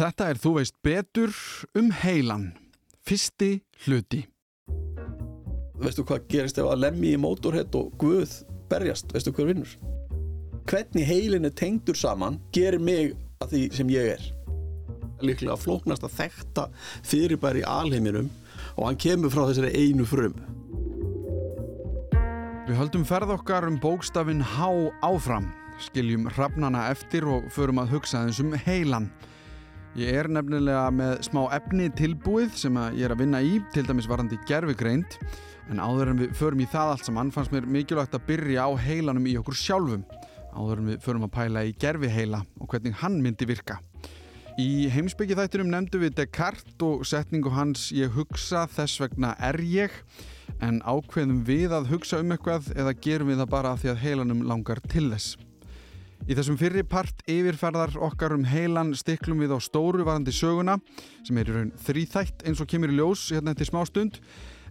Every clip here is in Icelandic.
Þetta er Þú veist betur um heilan. Fyrsti hluti. Veistu hvað gerist ef að lemmi í mótorhett og guð berjast? Veistu hver vinnur? Hvernig heilin er tengdur saman gerir mig að því sem ég er. Líklega flóknast að þekta fyrirbæri í alheiminum og hann kemur frá þessari einu frum. Við höldum ferð okkar um bókstafinn H áfram, skiljum hrafnana eftir og förum að hugsa þessum heilan. Ég er nefnilega með smá efni tilbúið sem ég er að vinna í, til dæmis varandi gerfugreind, en áður en við förum í það allt saman fannst mér mikilvægt að byrja á heilanum í okkur sjálfum, áður en við förum að pæla í gerfiheila og hvernig hann myndi virka. Í heimsbyggi þættinum nefndu við Descartes og setningu hans ég hugsa þess vegna er ég en ákveðum við að hugsa um eitthvað eða gerum við það bara því að heilanum langar til þess. Í þessum fyrri part yfirferðar okkar um heilan stiklum við á stóru varandi söguna sem er í raun þrýþætt eins og kemur í ljós hérna eftir smá stund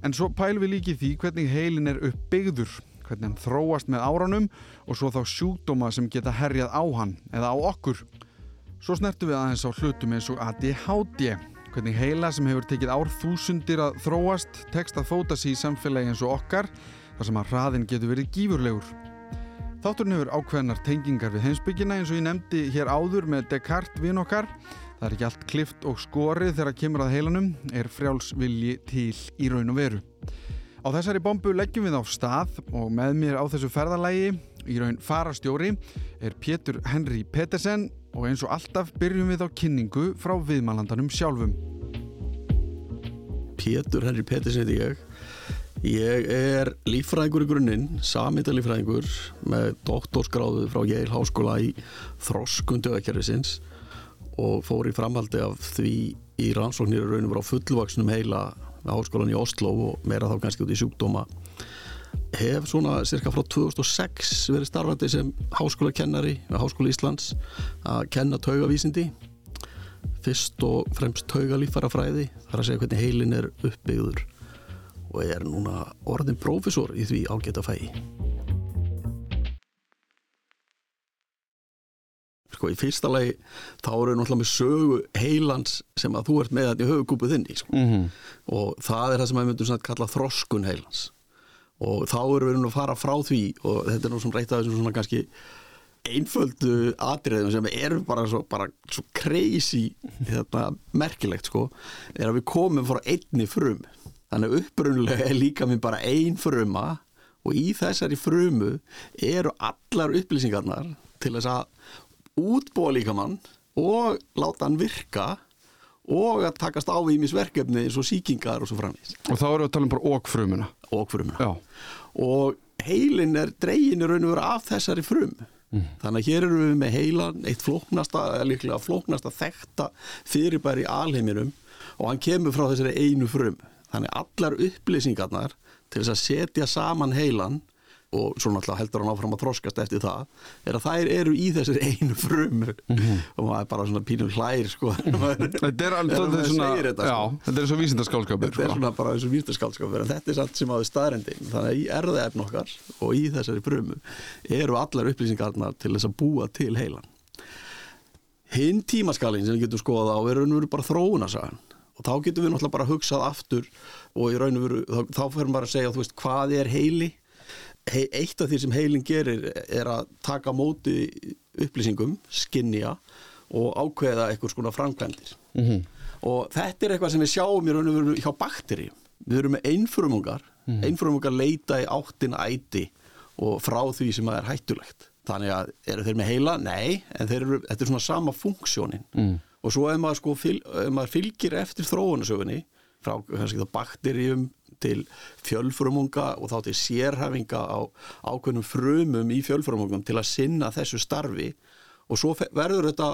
en svo pælum við líki því hvernig heilin er uppbyggður, hvernig hann þróast með áranum og svo þá sjúkdóma sem geta herjað á hann eða á okkur. Svo snertum við aðeins á hlutum eins og ADHD, hvernig heila sem hefur tekið ár þúsundir að þróast, tekst að fóta sér í samfélagi eins og okkar, þar sem að hraðin getur verið gífurlegur. Þátturinn hefur ákveðnar tengingar við heimsbyggina eins og ég nefndi hér áður með Descartes vinn okkar. Það er ekki allt klift og skorið þegar kemur að heilanum, er frjálsvilji til í raun og veru. Á þessari bombu leggjum við á stað og með mér á þessu ferðalægi í raun farastjóri er Pétur Henry Pettersen og eins og alltaf byrjum við á kynningu frá viðmælandanum sjálfum. Pétur Henry Pettersen heiti ég. Ég er lífræðingur í grunninn, samita lífræðingur með doktorsgráðu frá Yale Háskóla í þroskundu ökjærfisins og fór í framhaldi af því í rannsóknir raunum frá fullvaksnum heila með háskólan í Oslo og meira þá kannski út í sjúkdóma. Hef svona cirka frá 2006 verið starfandi sem háskólakennari með Háskóla Íslands að kenna taugavísindi. Fyrst og fremst taugalífarafræði þar að segja hvernig heilin er uppbyggður og er núna orðin prófessor í því ágæta fæi sko í fyrsta lagi þá eru náttúrulega með sögu heilans sem að þú ert með þetta í höfugúpu þinni sko. mm -hmm. og það er það sem að við myndum svona kalla þroskun heilans og þá eru við að fara frá því og þetta er nú svona þessum svona kannski einföldu atriðum sem eru bara svo, bara svo crazy þetta, merkilegt sko er að við komum frá einni frum þannig upprunlega er líka minn bara ein fruma og í þessari frumu eru allar upplýsingarnar til þess að útbúa líkamann og láta hann virka og að takast á í misverkefni eins og síkingar og svo framvís. Og þá eru við að tala um bara okkfrumuna. Okkfrumuna. Já. Og heilin er dreyin í raun og veru af þessari frum. Mm. Þannig að hér eru við með heilan, eitt flóknasta, líklega flóknasta þekta fyrirbæri í alheiminum og hann kemur frá þessari einu frum. Þannig allar upplýsingarnar til þess að setja saman heilan og svo náttúrulega heldur hann áfram að þroskast eftir það er að þær eru í þessir einu frum mm -hmm. og maður er bara svona pínum hlær sko þetta er alveg svona þetta, já, sko. þetta er svo vísindaskálskapur þetta sko. er svona bara og vísindaskálskapur en þetta er satt sem áður staðrendin þannig að í erðaefn okkar og í þessari frumu eru allar upplýsingarna til þess að búa til heilan hinn tímaskalin sem við getum skoðað á er raun og veru bara þróunasagan og þá getum við náttúrulega bara hugsað aftur og í raun og veru þá, þá fyrir bara að segja veist, hvað er heili eitt af því sem heilin gerir er að taka móti upplýsingum, skinja og ákveða eitthvað svona framkvæmdir mm -hmm. og þetta er eitthvað sem við sjáum í raun og veru hjá bakteri við erum með einfrumungar mm -hmm. einfrumungar leita í áttin æti og frá því sem er hættulegt þannig að eru þeir með heila? Nei en eru, þetta er svona sama funksjónin mm. Og svo ef maður, sko, fylg, ef maður fylgir eftir þróunasögunni frá bakterjum til fjölfrumunga og þá til sérhafinga á ákveðnum frumum í fjölfrumungum til að sinna þessu starfi og svo verður þetta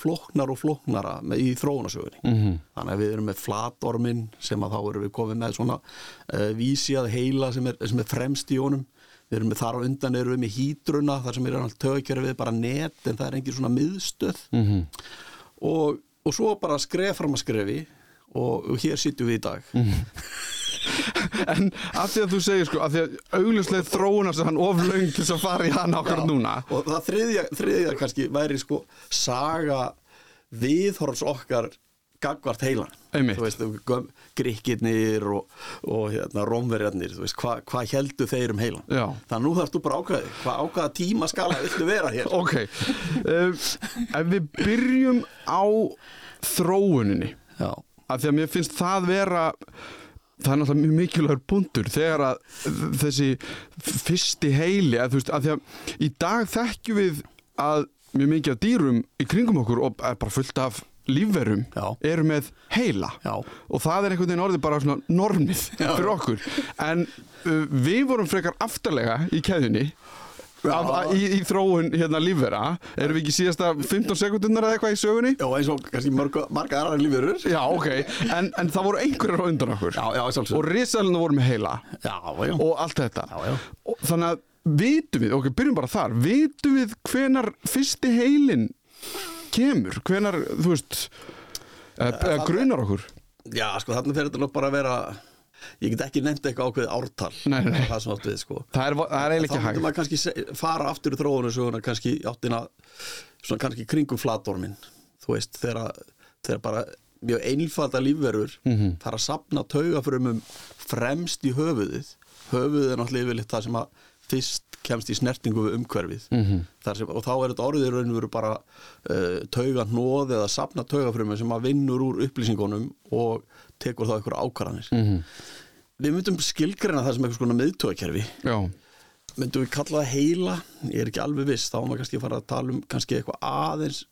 floknar og floknara í þróunasögunni mm -hmm. þannig að við erum með flatormin sem að þá erum við komið með svona uh, vísjað heila sem er, sem er fremst í honum við erum með þar á undan erum við með hýtruna þar sem er alltaf tökjara við bara net en það er engin svona miðstöð mm -hmm. Og, og svo bara skref fram að skrefi og, og hér sittum við í dag. Mm en af því að þú segir sko af því að augljóslega þróunast hann oflaung til að fara í hann ákveð núna. Og það þriðja, þriðja kannski væri sko saga viðhorfs okkar gagvart heilan veist, grikkirnir og, og hérna, veist, hvað hva heldur þeir um heilan Já. þannig að nú þarfst þú bara ákveði hvað ákveða tíma skala viltu vera hér? Ok, ef við byrjum á þróuninni já, af því að mér finnst það vera það er náttúrulega mjög mikilvægur bundur þegar að þessi fyrsti heili að þú veist, af því að í dag þekkjum við að mjög mikið af dýrum í kringum okkur og er bara fullt af lífverum Já. eru með heila. Já. og það er einhvern veginn orðið bara svona normið fyrir okkur. En uh, við vorum frekar aftarlega í keðjunni af, að, í, í þróun hérna lífvera. Erum við ekki síðasta 15 sekundunar eða eitthvað í sögunni? Já eins og kannski marga aðra lífurur já, Já, ok, en, en það voru einhverjar á undan okkur. Já, sjálfsög og risalina voru með heila. Já, já, og allt þetta. Já, já. Og þannig að vitum við, ok, byrjum bara þar. Vitum við hvenar fyrsti heilin kemur, hvenar þú veist eða grunar okkur já, sko þarna fyrir þetta nú bara að vera ég get ekki nefnt eitthvað ákveðið ártal Nei, nei, það við sko það er, er eiginlega þá ekki hægt maður kannski fara aftur í þróunarsöguna kannski í áttina svona kannski kringum flatormin þú veist, þegar, bara mjög einfalda lífverur mm. -hmm. þarf að sapna taugafrumum fremst í höfuðið höfuðið er náttúrulega yfirleitt það sem að fyrst kemst í snertingu við umhverfið. Mm sem, og þá er þetta orðið raun og veru bara uh, tauga hnóð eða sapna taugafrumum sem að vinnur úr upplýsingunum og tekur þá einhverja ákvarðanir. Mm -hmm. við myndum skilgreina það sem eitthvað svona miðtögakerfi Já, myndum við kalla það heila? Ég er ekki alveg viss, þá er maður kannski að fara að tala um kannski eitthvað aðeins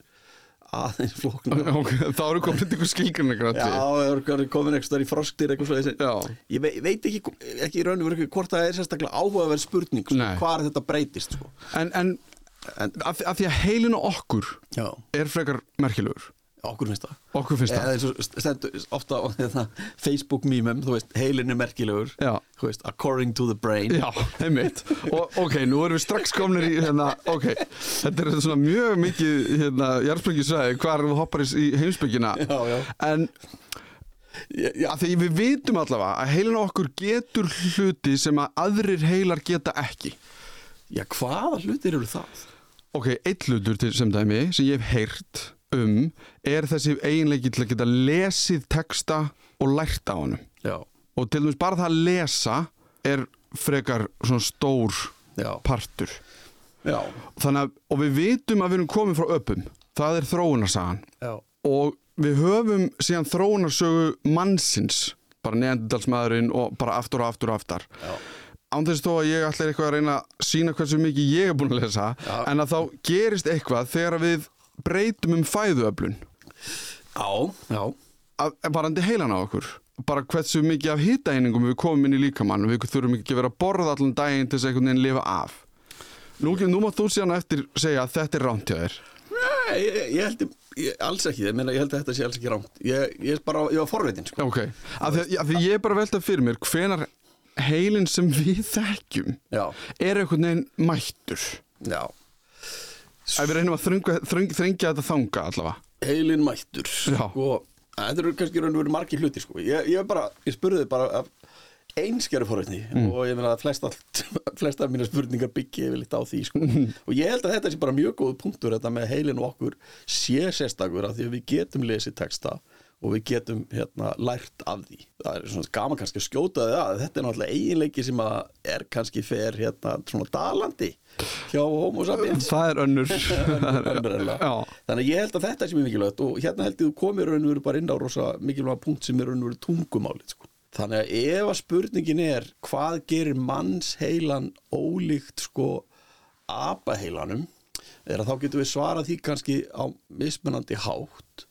aðeins flóknar ok, þá eru komin einhver skilgrinningar Já, það er komin eitthvað í eitthvað Já. ég veit, veit ekki, ekki raun og veru hvort það er sérstaklega áhugaverð spurning sko, hvað er þetta breytist sko. En, en en af, af því að heilinu okkur já, er frekar merkilegur okkur finnst það. Okkur finnst eða það. eins og stendur ofta á hérna, Facebook mýmum, þú veist, heilin er merkilegur Já. þú veist, according to the brain. Já, einmitt. Og ok, nú erum við strax komnir í hérna, ok, þetta er svona mjög mikið hérna, jarðsprengisvæði hvar þú hoppar í heimsbyggina Já, já. en já, því við vitum allavega að heilin okkur getur hluti sem að aðrir heilar geta ekki. Já, hvaða hlutir eru það? ok, eitt hlutur til sem dæmi sem ég hef heyrt um er þessi eiginleiki til að geta lesið texta og lært á Já, og til dæmis bara það að lesa er frekar svona stór já, partur. Já, þannig að, og við vitum að við erum komin frá öpum. Það er þróunarsagan. Já. og við höfum síðan þróunarsögu mannsins bara neandalsmaðurinn og bara aftur og aftur og aftar. Já. án þess þó að ég ætla eitthvað að reyna að sína hversu mikið ég er búin að lesa Já. en að þá gerist eitthvað þegar við breytum um fæðuöflun? Já, já, að, varandi heilan á okkur bara hversu mikið af hitaeiningum við komum inn í líkamann við þurfum ekki að vera að borða allan daginn til þess að einhvern veginn lifa af. Nú, nú mátt þú síðan eftir segja að þetta er ránt hjá þér. Nei, ég, ég held ég, alls ekki, ég, meina, ég held að þetta sé alls ekki rámt ég, ég, er bara, ég var forveitin sko. Ok, af því, af því ég er bara veltað fyrir mér hvenar heilin sem við þekkjum Já, er einhvern veginn mættur? Já ef við reynum að þrengja þetta þanga allavega Heilin mættur sko, Þetta eru kannski raun og veru margir hluti sko. ég, ég, bara, ég spurði bara einskjæru forveitni Mm. og ég meina að flest, allt, flest af mína spurningar byggja yfir litt á því sko. og ég held að þetta sé bara mjög góð punktur þetta með heilin og okkur sé sérstakur af því að við getum lesið texta og við getum hérna, lært af því. Það er svona gaman kannski að skjóta þið að þetta er náttúrulega eiginleiki sem að er kannski fer hérna svona dalandi hjá homo sapiens. Það er önnur. Önnurlega. Já, Þannig að ég held að þetta sé mjög mikilvægt og hérna held ég þú komir veru bara inn á rosa mikilvæga punkt sem er veru tungumálið sko. Þannig að ef að spurningin er hvað gerir manns heilan ólíkt sko apaheilanum er að þá getum við svarað því kannski á mismunandi hátt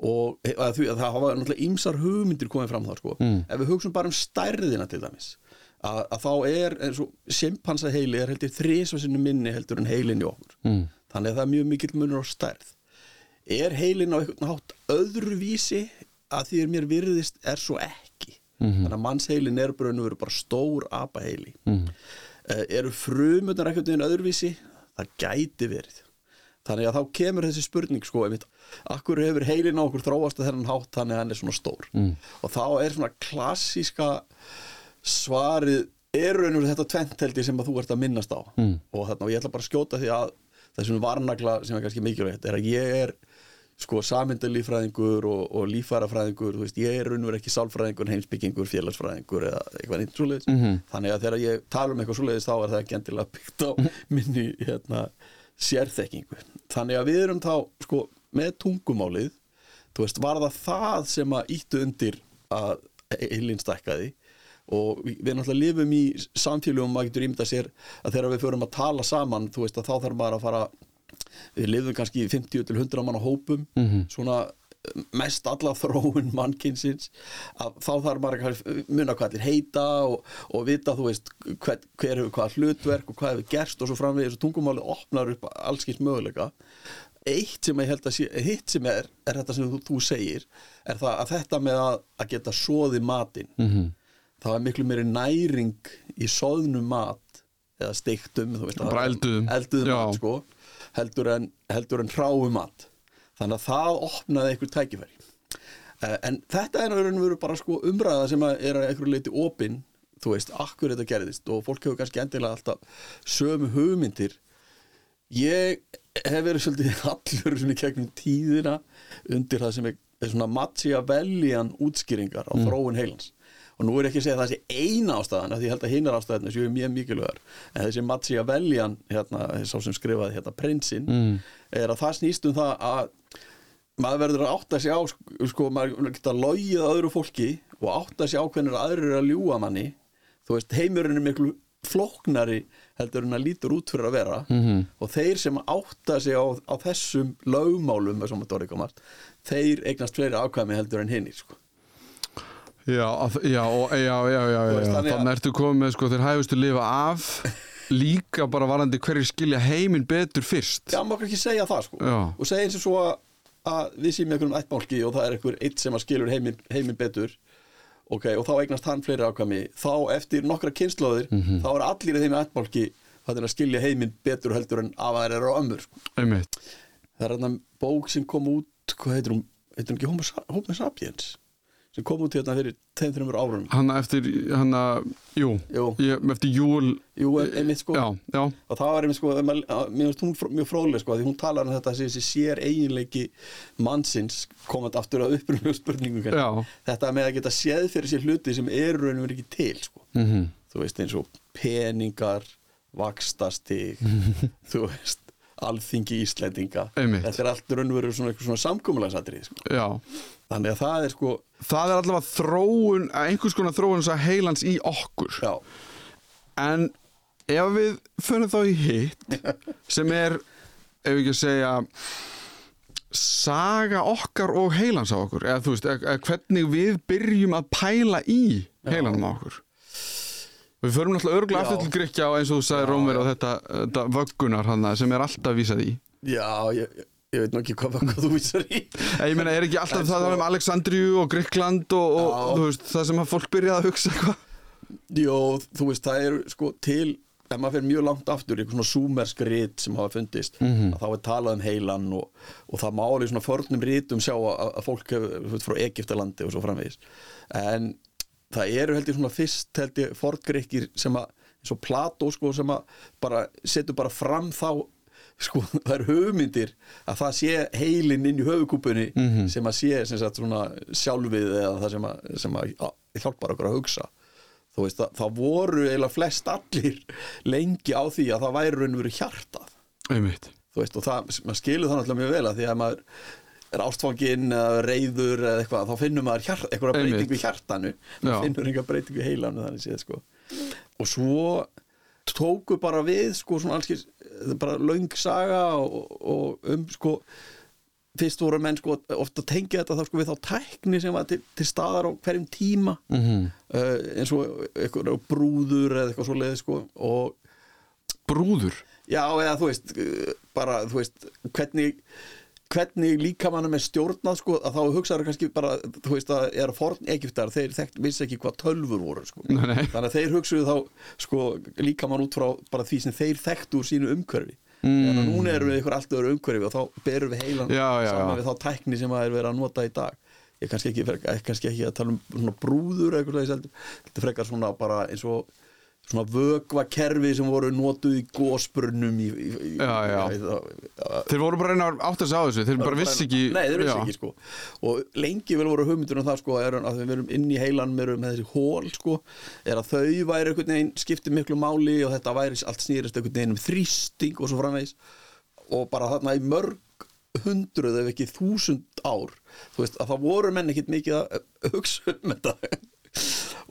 og að því að það hafa náttúrulega ýmsar hugmyndir komið fram þar sko Mm. ef við hugsun bara um stærðina til dæmis að, að þá er eins og simpansa heili er heldur þrísvarsinu minni heldur en heilin í okkur mm. þannig að það er mjög mikill munur á stærð er heilin á einhvern hátt öðruvísi að því er mér virðist er svo ekki Mhm. þannig að mannsheilin er bara, veru bara stór apaheili Mm. uh, eru frumundar einhvern veginn öðruvísi það gæti verið þannig að þá kemur þessi spurning sko einmitt, akkur hefur heilin á okkur þróast að þennan hátt þannig að hann er svona stór Mm. og þá er svona klassíska svarið er raun og þetta tvent held ég sem að þú ert að minnast á Mm. og þarna og ég ætla bara að skjóta því að þessum varnagla sem er kannski mikilvægt er að ég er sko samindalífræðingur og, og lífærafræðingur þú veist, ég er raunverð ekki sálfræðingur heimsbyggingur, félagsfræðingur eða eitthvað neitt svoleiðis Mhm. þannig að þegar ég tala um eitthvað svoleiðis þá er það ekki endilega byggt á minni hérna, sérþekkingu þannig að við erum þá sko með tungumálið veist, var það það sem að íttu undir að heilin stækkaði og við náttúrulega lifum í samfélugum maður getur ímynda sér að þegar við förum að tala saman þú veist að þá þarf maður að fara við lifum kannski í 50 til 100 manna hópum Mhm. svona eh, mest alla þróun mannkynsins að þá þarf maður að muna hvað allir heita og, og vita þú veist hver, hver hefur hvað hlutverk og hvað hefur gerst og svo framvegis. Og tungumálið opnar upp allskins möguleika. Eitt sem ég held að sé, hitt sem er er þetta sem þú, þú segir er það að þetta með að, að geta soði matinn. Mhm. það er miklu meiri næring í soðnum mat eða steiktum þú veist, elduðum. mat sko, heldur en, heldur en hráum mat þannig að það opnaði einhver tækifæri. Eh, en þetta er veru bara sko umræða sem er að einhverju leiti opin þú veist, akkur þetta gerðist. Og fólk hefur kannski endilega alltaf sömu hugmyndir. Ég hef verið svolítið allur svona í gegnum tíðina undir það sem er, er svona Machiavellian útskýringar á þróun heilans. Og nú er ekki að segja að það sé eina ástæðan af því ég held að hinnar ástæðan séu mjög mikilvægar. En þessi Machiavellian hérna, sá sem skrifaði hérna prinsinn Mm. er að það snýst um það að maður verður að átta sig á sko, maður geta logið að öðru fólki og átta sig á hvernig aðrir eru að ljúga manni þú veist, heimurinn er miklu flóknari heldur en að lítur út fyrir að vera Mhm. og þeir sem átta sig á, á þessum lögmálum að komast þeir eignast fleiri ákvæmi heldur en hinni sko. Já, að- já, já, já, já, veist, þannig að- ertu komið með sko þeir hæfustu lifa af líka bara varandi hverju skilja heiminn betur fyrst Já, maður ekki segja það sko Já. og segja eins og svo að, að við séum einhverjum ættbálki og það er einhver eitt sem að skilur heiminn heiminn betur. Ok, og þá eignast hann fleiri ákvæmi þá eftir nokkra kynnslóðir Mhm. þá er allir í þeim ættbálki það er að skilja heiminn betur heldur en afæðir eru á ömmur sko. Það er hérna bók sem kom út hvað heitir hún, heitir hún ekki Homo sapiens sem kom út hérna fyrir þeim þreymur árunum Hanna eftir, hanna, jú, Jú. Ég, eftir júl. Jú, einmitt sko. Já, já, og það var einmitt sko, að að- mér finnst hún mjög fróðleg sko, því hún talar um þetta þessi sér eiginleiki mannsins komandi aftur að upprunnu spurningu já. Þetta með að geta séð fyrir sér hluti sem eru raunum ekki til sko. mm þú veist eins og peningar vakstastig þú veist alþingi Íslendinga. Þetta er allt raunveru svona, svona samkomulegsatrið sko. Þannig að það er sko það er allavega þróun einhvers konar þróun þess að heilans í okkur. Já, En ef við förum þá í hitt sem er, ef við ekki að segja saga okkar og heilans á okkur. Eða þú veist, eða, hvernig við byrjum að pæla í heilanum á okkur. Við förum náttúrulega örgulega aftur til Grikja og eins og þú sagði Rómur og þetta, þetta vöggunar hana, sem er alltaf vísað í. Já ég, ég veit nú ekki hvað, hvað þú vísar í. Ég meina, er ekki alltaf það sko- um Alexandriu og Gríkland og, og veist, það sem að fólk byrjaði að hugsa eitthvað? Jó, þú veist, það er sko til ef maður fyrir mjög langt aftur eitthvað svona súmersk rit sem hafa fundist Mhm. að þá er talað um heilan og, og það máli svona förnum ritum sjá að, að fólk hefur frá Egiptalandi og svo framvegis. En það eru held ég svona fyrst held ég forngreikir sem að eins og Plató sko sem að bara setur bara fram þá sko það er hugmyndir að það sé heilin inn í höfukúpunni Mhm. sem að sé sem sagt svona sjálfið eða það sem að, sem að já, hjálpar okkur að hugsa. Þú veist það, það voru eiginlega flest allir lengi á því að það væri raun og veru hjartað. Einmitt. Þú veist og það, maður skilur það náttúrulega mjög vel að því að maður er ástfanginn eða reyður eða eitthvað þá finnur maður eitthvað breytingu í hjartanu. Maður finnur einhver breytingu í heilanu þannig séð sko. Og svo tóku bara við sko svona alls bara löng saga og, og um sko fyrst voru menn sko ofta tengja þetta þá sko við þá tækni sem var til, til staðar á hverjum tíma mm -hmm. uh, eins og eitthvað brúður eða eitthvað svo leið sko og Brúður já eða þú veist uh, bara þú veist hvernig hvernig líkamannum er stjórnað sko að þá hugsaður kannski bara þú veist að er forn Egiptar þeir þekkt vissi ekki hvað tölfur voru sko þannig að þeir hugsuðu þá sko líkamann út frá bara því sem þeir þekktu úr sínu umhverfi Mm. en núna erum við ykkur allt öðru umhverfi og þá berum við heilan Já, já, saman já. við þá tækni sem að er verið að nota í dag ég kannski ekki, kannski ekki að tala um brúður eða eitthvað þetta frekar svona bara eins og svona vökvakerfi sem voru notuð í gósbrunum í, í, í, Já, já. Þeir voru bara að reyna að átta sig á þessu Þeir bara vissi ekki Nei, þeir vissi Já. ekki sko Og lengi vel voru hugmyndur um það sko er, að við erum inn í heilan með, þessi hól sko er að þau væri einhvern veginn skipti miklu máli og þetta væri allt snýrist einhvern veginn um þrýsting og svo framvegis og bara þarna í mörg hundruð ef ekki þúsund ár þú veist að það voru menn ekkit mikið að hugsa um þetta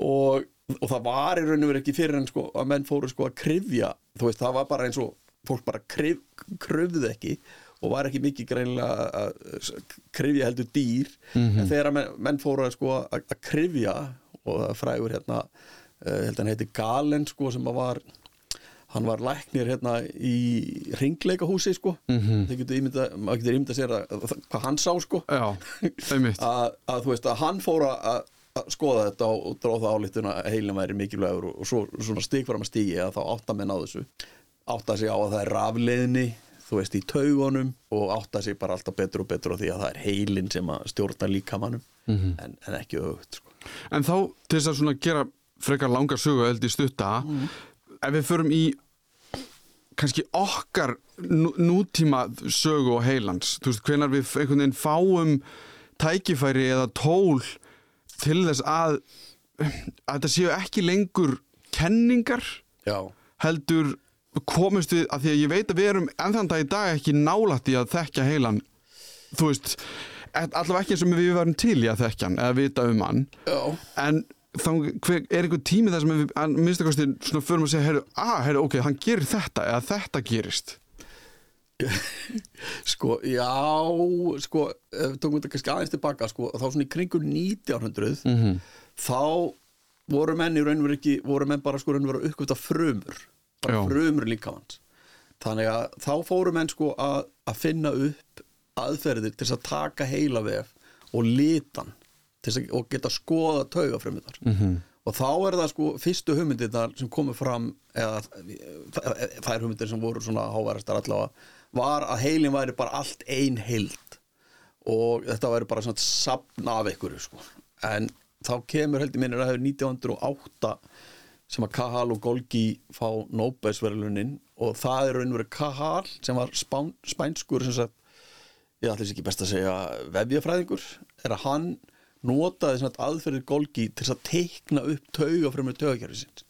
og, og það var í raun og verið ekki fyrir en sko að menn fóru sko að krifja þú veist það var bara eins og fólk bara krif, kröfðu ekki og var ekki mikið greinilega að krifja heldur dýr. En þegar menn, menn fóru að sko að, að krifja og það frægur hérna uh, held að hann heiti Galen sko sem að var hann var læknir hérna í ringleikahúsi sko. Mm -hmm. það getur ímynda, maður getur ímynda að, að, hvað hann sá sko. Já, að, að þú veist að hann fór að að skoða þetta og, og dróða það álítuna heilin væri mikilvægur og, og svo svona stíkvaram að stígi að þá átta menn á þessu. Átta sig á að það er rafleiðni þú veist í taugunum og átta sig bara alltaf betur og betur á því að það er heilin sem að stjórna líkamannum en, en ekki auðvitað sko. En þá til þess að svona gera frekar langar sögu held í stutta ef við förum í kannski okkar nú, nútíma sögu og heilans þú veist, hvenar við einhvern veginn fáum tækifæri eða tól til þess að að þetta séu ekki lengur kenningar Já, heldur komist við, að því að ég veit að við erum ennþann dag í dag ekki nálætt í að þekkja heilan þú veist allavega ekki eins og við varum til í að þekkja hann eða vita um hann. Já. En þá hver, er einhver tími þar sem við að minnst að kosti svona förum að segja heyrðu, ah, ok, hann gerir þetta eða þetta gerist Sko, já, sko, ef við tókum þetta kannski aðeins tilbaka, sko, þá svona í kringum 1900, Mhm. þá voru menn í raunveru ekki, voru menn bara sko raunveru uppgöft af frumur, bara Já. frumur líkamanns. Þannig að þá fóru menn sko að, að finna upp aðferðir til að taka heila vef og litan að og geta skoða taugafrumunar. Mhm. Og þá er það sko fyrstu hugmyndirnar sem komu fram eða það er hugmyndir sem voru svona háværistar allavega var að heilin væri bara allt ein heild. Og þetta væri bara svona sapn af einhverju sko. en þá kemur heldur minnir að það hefur 1908 sem að Kahal og Golgi fá Nobelsverðlunin og það er raunverið Kahal sem var spán, spænskur sem sagt, ég ætla þess ekki best að segja vefjafræðingur, er að hann notaði svona aðferðir Golgi til að teikna upp tauga fremur taugakerfi sinns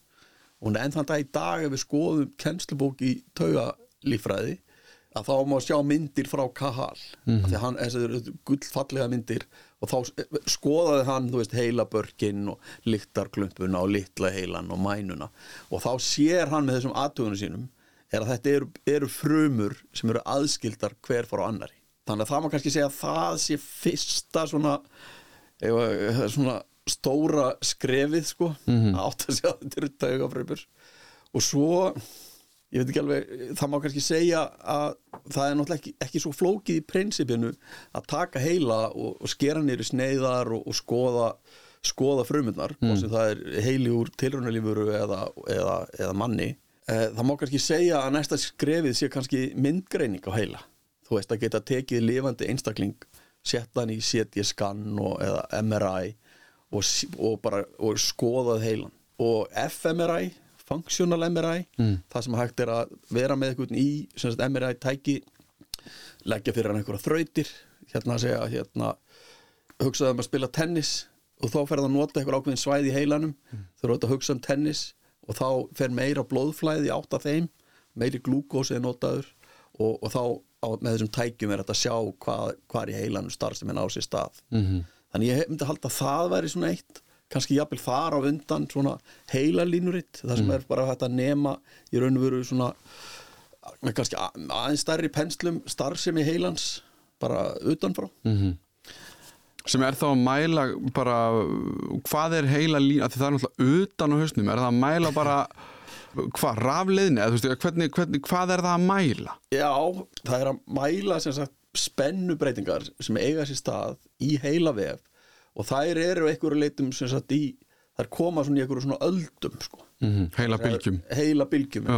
og enn þann dag í dag ef við skoðum kennslubók í taugalífræði að þá má sjá myndir frá Kahal. Mm -hmm. hann, þessi gullfallega myndir. Og þá skoðaði hann, veist, heilabörkin og lyktarklumpuna og litla heilan og mænuna. Og þá sér hann með þessum aðtögunum sínum er að þetta eru, eru frumur sem eru aðskildar hver fór á annari þannig að það má kannski segja að það sé fyrsta svona ef, að- svona stóra skrefið sko, að átt að segja að þetta eru taugafrumur. Og svo ég veit ekki alveg, það má kannski segja að það er náttúrulega ekki, ekki svo flókið í prinsipinu að taka heila og, og skera nýri sneiðar og, og skoða skoða frumundar, mm. sem það er heili úr tilrunalífuru eða, eða, eða manni. Eh, Það má kannski segja að næsta skrefið sé kannski myndgreining á heila. Þú veist að geta tekið lifandi einstakling, setta hann í CT-skann og- eða MRI og, og bara og skoðað heilan. Og fMRI, functional MRI, það sem hægt er að vera með einhvern í sem sagt, MRI tæki leggja fyrir hann einhverja þrautir hérna að segja hérna hugsaðu um að spila tennis og þá fer það að nota einhver ákveðin svæði í heilanum mm. þú eru að hugsa um tennis og þá fer meira blóðflæði átt af þeim meiri glúkósi er notaður og, og þá á, með þessum tækjum er þetta að sjá hvað, hvað í heilanum starfsefinn á sér stað -hmm. þannig ég myndi halda að það væri svona eitt kannski jafnvel þar á undan svona heilalínuritt, það sem er bara hægt að nema í raun og veru svona kannski að- aðeins stærri penslum starfsemi heilans bara utanfrá. Sem er þá að mæla bara hvað er heila lína, því það er náttúrulega utan á hausnum, er það að mæla bara hvað, rafleiðni, eða þú veist, hvernig, hvernig, hvað er það að mæla? Já, það er að mæla sem sagt spennubreitingar sem eiga sér stað í heila vef og þær eru einhverju leitum sem sagt í þær koma svona í einhverju svona öldum sko. Mm -hmm. Heila bylgjum. heila bylgjum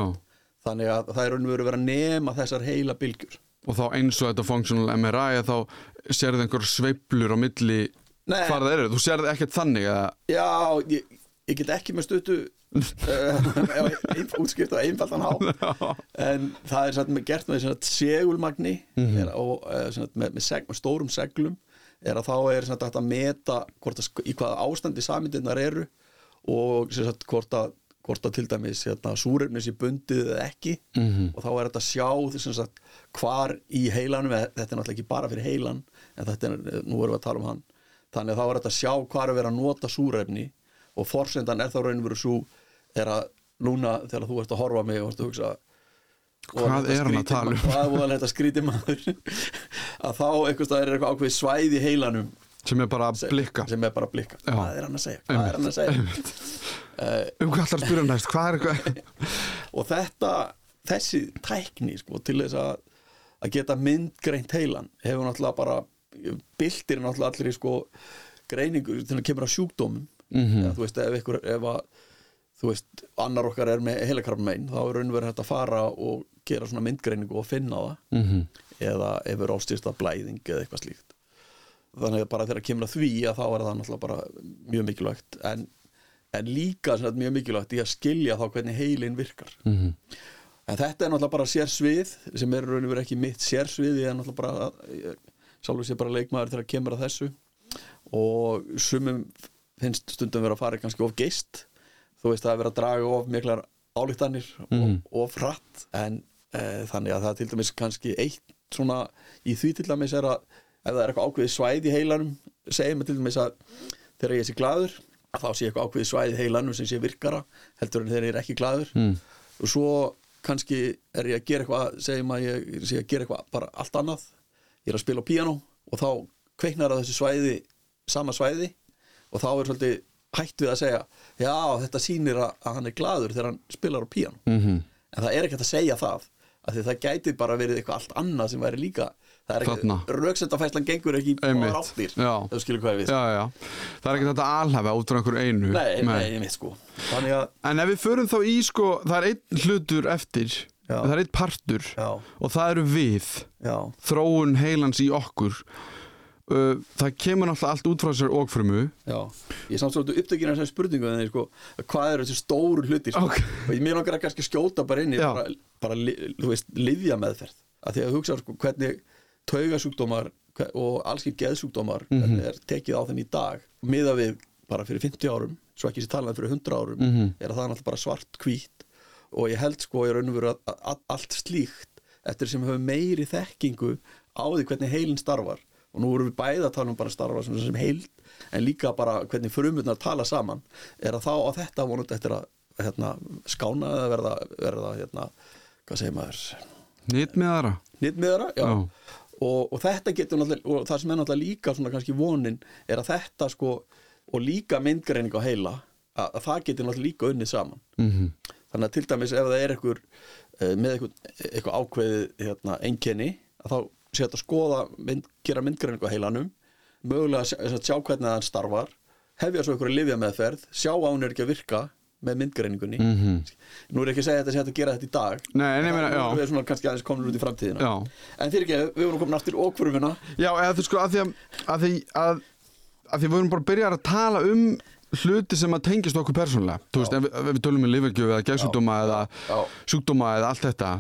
þannig að er og veru verið að nema þessar heila bylgjur Og þá eins og þetta functional MRI þá sérðu einhver sveiflur á milli Nei. hvað það eru, þú sérðu ekkert þannig að Já, ég, ég get ekki með stuttu uh, útskipt á einfaldan há en það er satt, með, gert með segulmagni Mhm. er, og uh, svona, með, með, seg, með stórum seglum er að þá er hægt að meta hvort að, í hvaða ástandi samindirnar eru og sagt, hvort að hvort að til dæmis hérna, súrefnis í bundið eða ekki Mhm. og þá er þetta að sjá að hvar í heilanum þetta er náttúrulega ekki bara fyrir heilan en þetta er, nú erum við að tala um hann þannig að þá er þetta að sjá hvar er verið að nota súrefni og forsendan er þá raun og veru svo er að núna þegar þú ert að horfa mig og ert að hugsa Hvað er hann að tala um? Hvað er þetta skrítið maður að þá staðar er eitthvað ákveðið svæði í heilanum sem er bara að blikka sem er bara að blikka Já. Hvað er hann að segja? Hvað er hann að segja? Uh, um hvað ætlar að spyrja næst, hvað er eitthvað og þetta, þessi tækni sko, til þess að, að geta myndgreint heilan hefur náttúrulega bara byltir náttúrulega allir í sko greiningu til að kemur að sjúkdómum Mhm. ja, þú veist ef ykkur ef að þú veist annar okkar er með heilakarmein þá er raunverið hægt að fara og gera svona myndgreiningu og finna það. Mhm. eða ef er ástýrsta blæðing eða eitthvað slíkt. Þannig að bara þegar kemur að því að þá er það náttúrulega bara mjög mikilvægt. En, en líka sem sagt, mjög mikilvægt í að skilja þá hvernig heilin virkar. Mhm. en þetta er náttúrulega bara sérsvið sem er raun og verið ekki mitt sérsvið ég er náttúrulega bara sjálfur sé bara leikmaður þegar kemur að þessu. Og sumum finnst stundum vera að fara kannski of geist þú veist það er verið að draga of miklar álíktanir Mhm. og of hratt en e, þannig að það er til dæmis kannski eitt svona í því til dæmis er að ef það er eitthvað ákveðið svæði í heilanum segir mig til dæmis að þegar ég sé glaður að þá sé eitthvað ákveðið svæði í heilanum sem sé virkara heldur en þegar ég er ekki glaður Mm. og svo kannski er ég að gera eitthvað segjum að ég sé að gera eitthvað bara allt annað ég er að spila á píanó og þá kveiknar að þessu svæði sama svæði og þá er svolítið hætt við að segja já þetta sýnir að, að hann er glaður þegar hann spilar á píanó. Mhm. en það er ekki hægt að segja það af því það gæti bara verið eitthvað allt annað sem væri líka það er Þarna. rauksendafæslan gengur ekki áttir Já. ef þú skilur hvað ég við. Já, já, það er ekki þetta alhafa út frá einhver einu. Nei, nei, ég veit sko. Að, en ef við förum þá í sko það er einn hlutur eftir það er einn partur já, og það eru við. Já, þróun heilans í okkur uh, það kemur náttúrulega allt út frá sér okfrumu já ég er samt svolítið upptökin af þessari spurningu en sko, hvað eru þessi stóru hlutir sko? Ok. og ég mér langar að kannski skjóta bara inn í bara, bara þú veist, livja meðferð að því að hugsa sko, hvernig taugasjúkdómar hve- og allskip geðsjúkdómar Mhm. hvernig er tekið á þeim í dag miða við bara fyrir 50 árum svo ekki sér talað fyrir 100 árum Mhm. er að það er náttúrulega bara svart hvít og ég held sko í raun og veru að, að, að allt slíkt eftir sem hefur meiri þekkingu á því hvernig heilin starfar og nú erum við bæði að tala um bara starfa sem, sem heild en líka bara hvernig frumurnar tala saman. Er að þá á þetta vonandi eftir að hérna, skána eða verða, verða hérna, hvað segir maður? Nýtt með aðra nýttmiðara, já, Já. Og, og þetta getur náttúrulega, og það sem er náttúrulega líka svona kannski vonin, er að þetta sko, og líka myndgreining á heila að, að það getur náttúrulega líka unnið saman. Mm þannig að til dæmis ef það er einhver uh, með eitthvað ákveðið hérna, einkenni, að þá sé að skoða, mynd, gera myndgreiningu á heilanum mögulega að sjá, að hvernig það starfar, hefja svo einhverju livja meðferð, sjá á hún er ekki að virka með myndgreiningunni. -hmm. nú er ekki að segja að þetta sé að gera þetta í dag. Nei, En meina, það- já. við erum svona kannski aðeins komin út í framtíðina. Já. en fyrir ekki, við vorum komin aftur ókvörfuna Já, eða þú sko að því að, að, því, að, að því við vorum bara að byrja að tala um hluti sem að tengist okkur persónulega. Þú veist, ef, ef við tölum um lifirgjöf eða geðsjúkdóma eða sjúkdóma eða allt þetta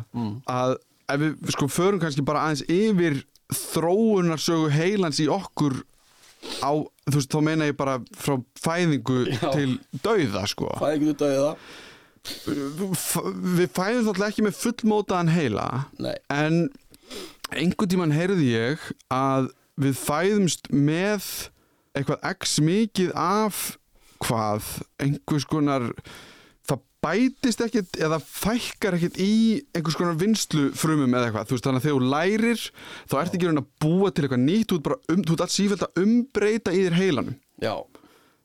að ef við sko förum kannski bara aðeins yfir þróunarsögu heilans í okkur á, þú veist, þá meina ég bara frá fæðingu Já. til dauða sko hvað er ekki út af það? F- við fæðum þáttlega ekki með fullmótaðan heila Nei, en einhvern tímann heyrði ég að við fæðumst með eitthvað x mikið af hvað einhvers konar bætist ekkert eða fækkar ekkert í einhvers konar vinslu frumum eða eitthvað, þú veist þannig að þegar þú lærir þá ert ekki raun að búa til eitthvað nýtt þú ert bara um, þú ert alls sífælt að umbreyta í þér heilanum. Já,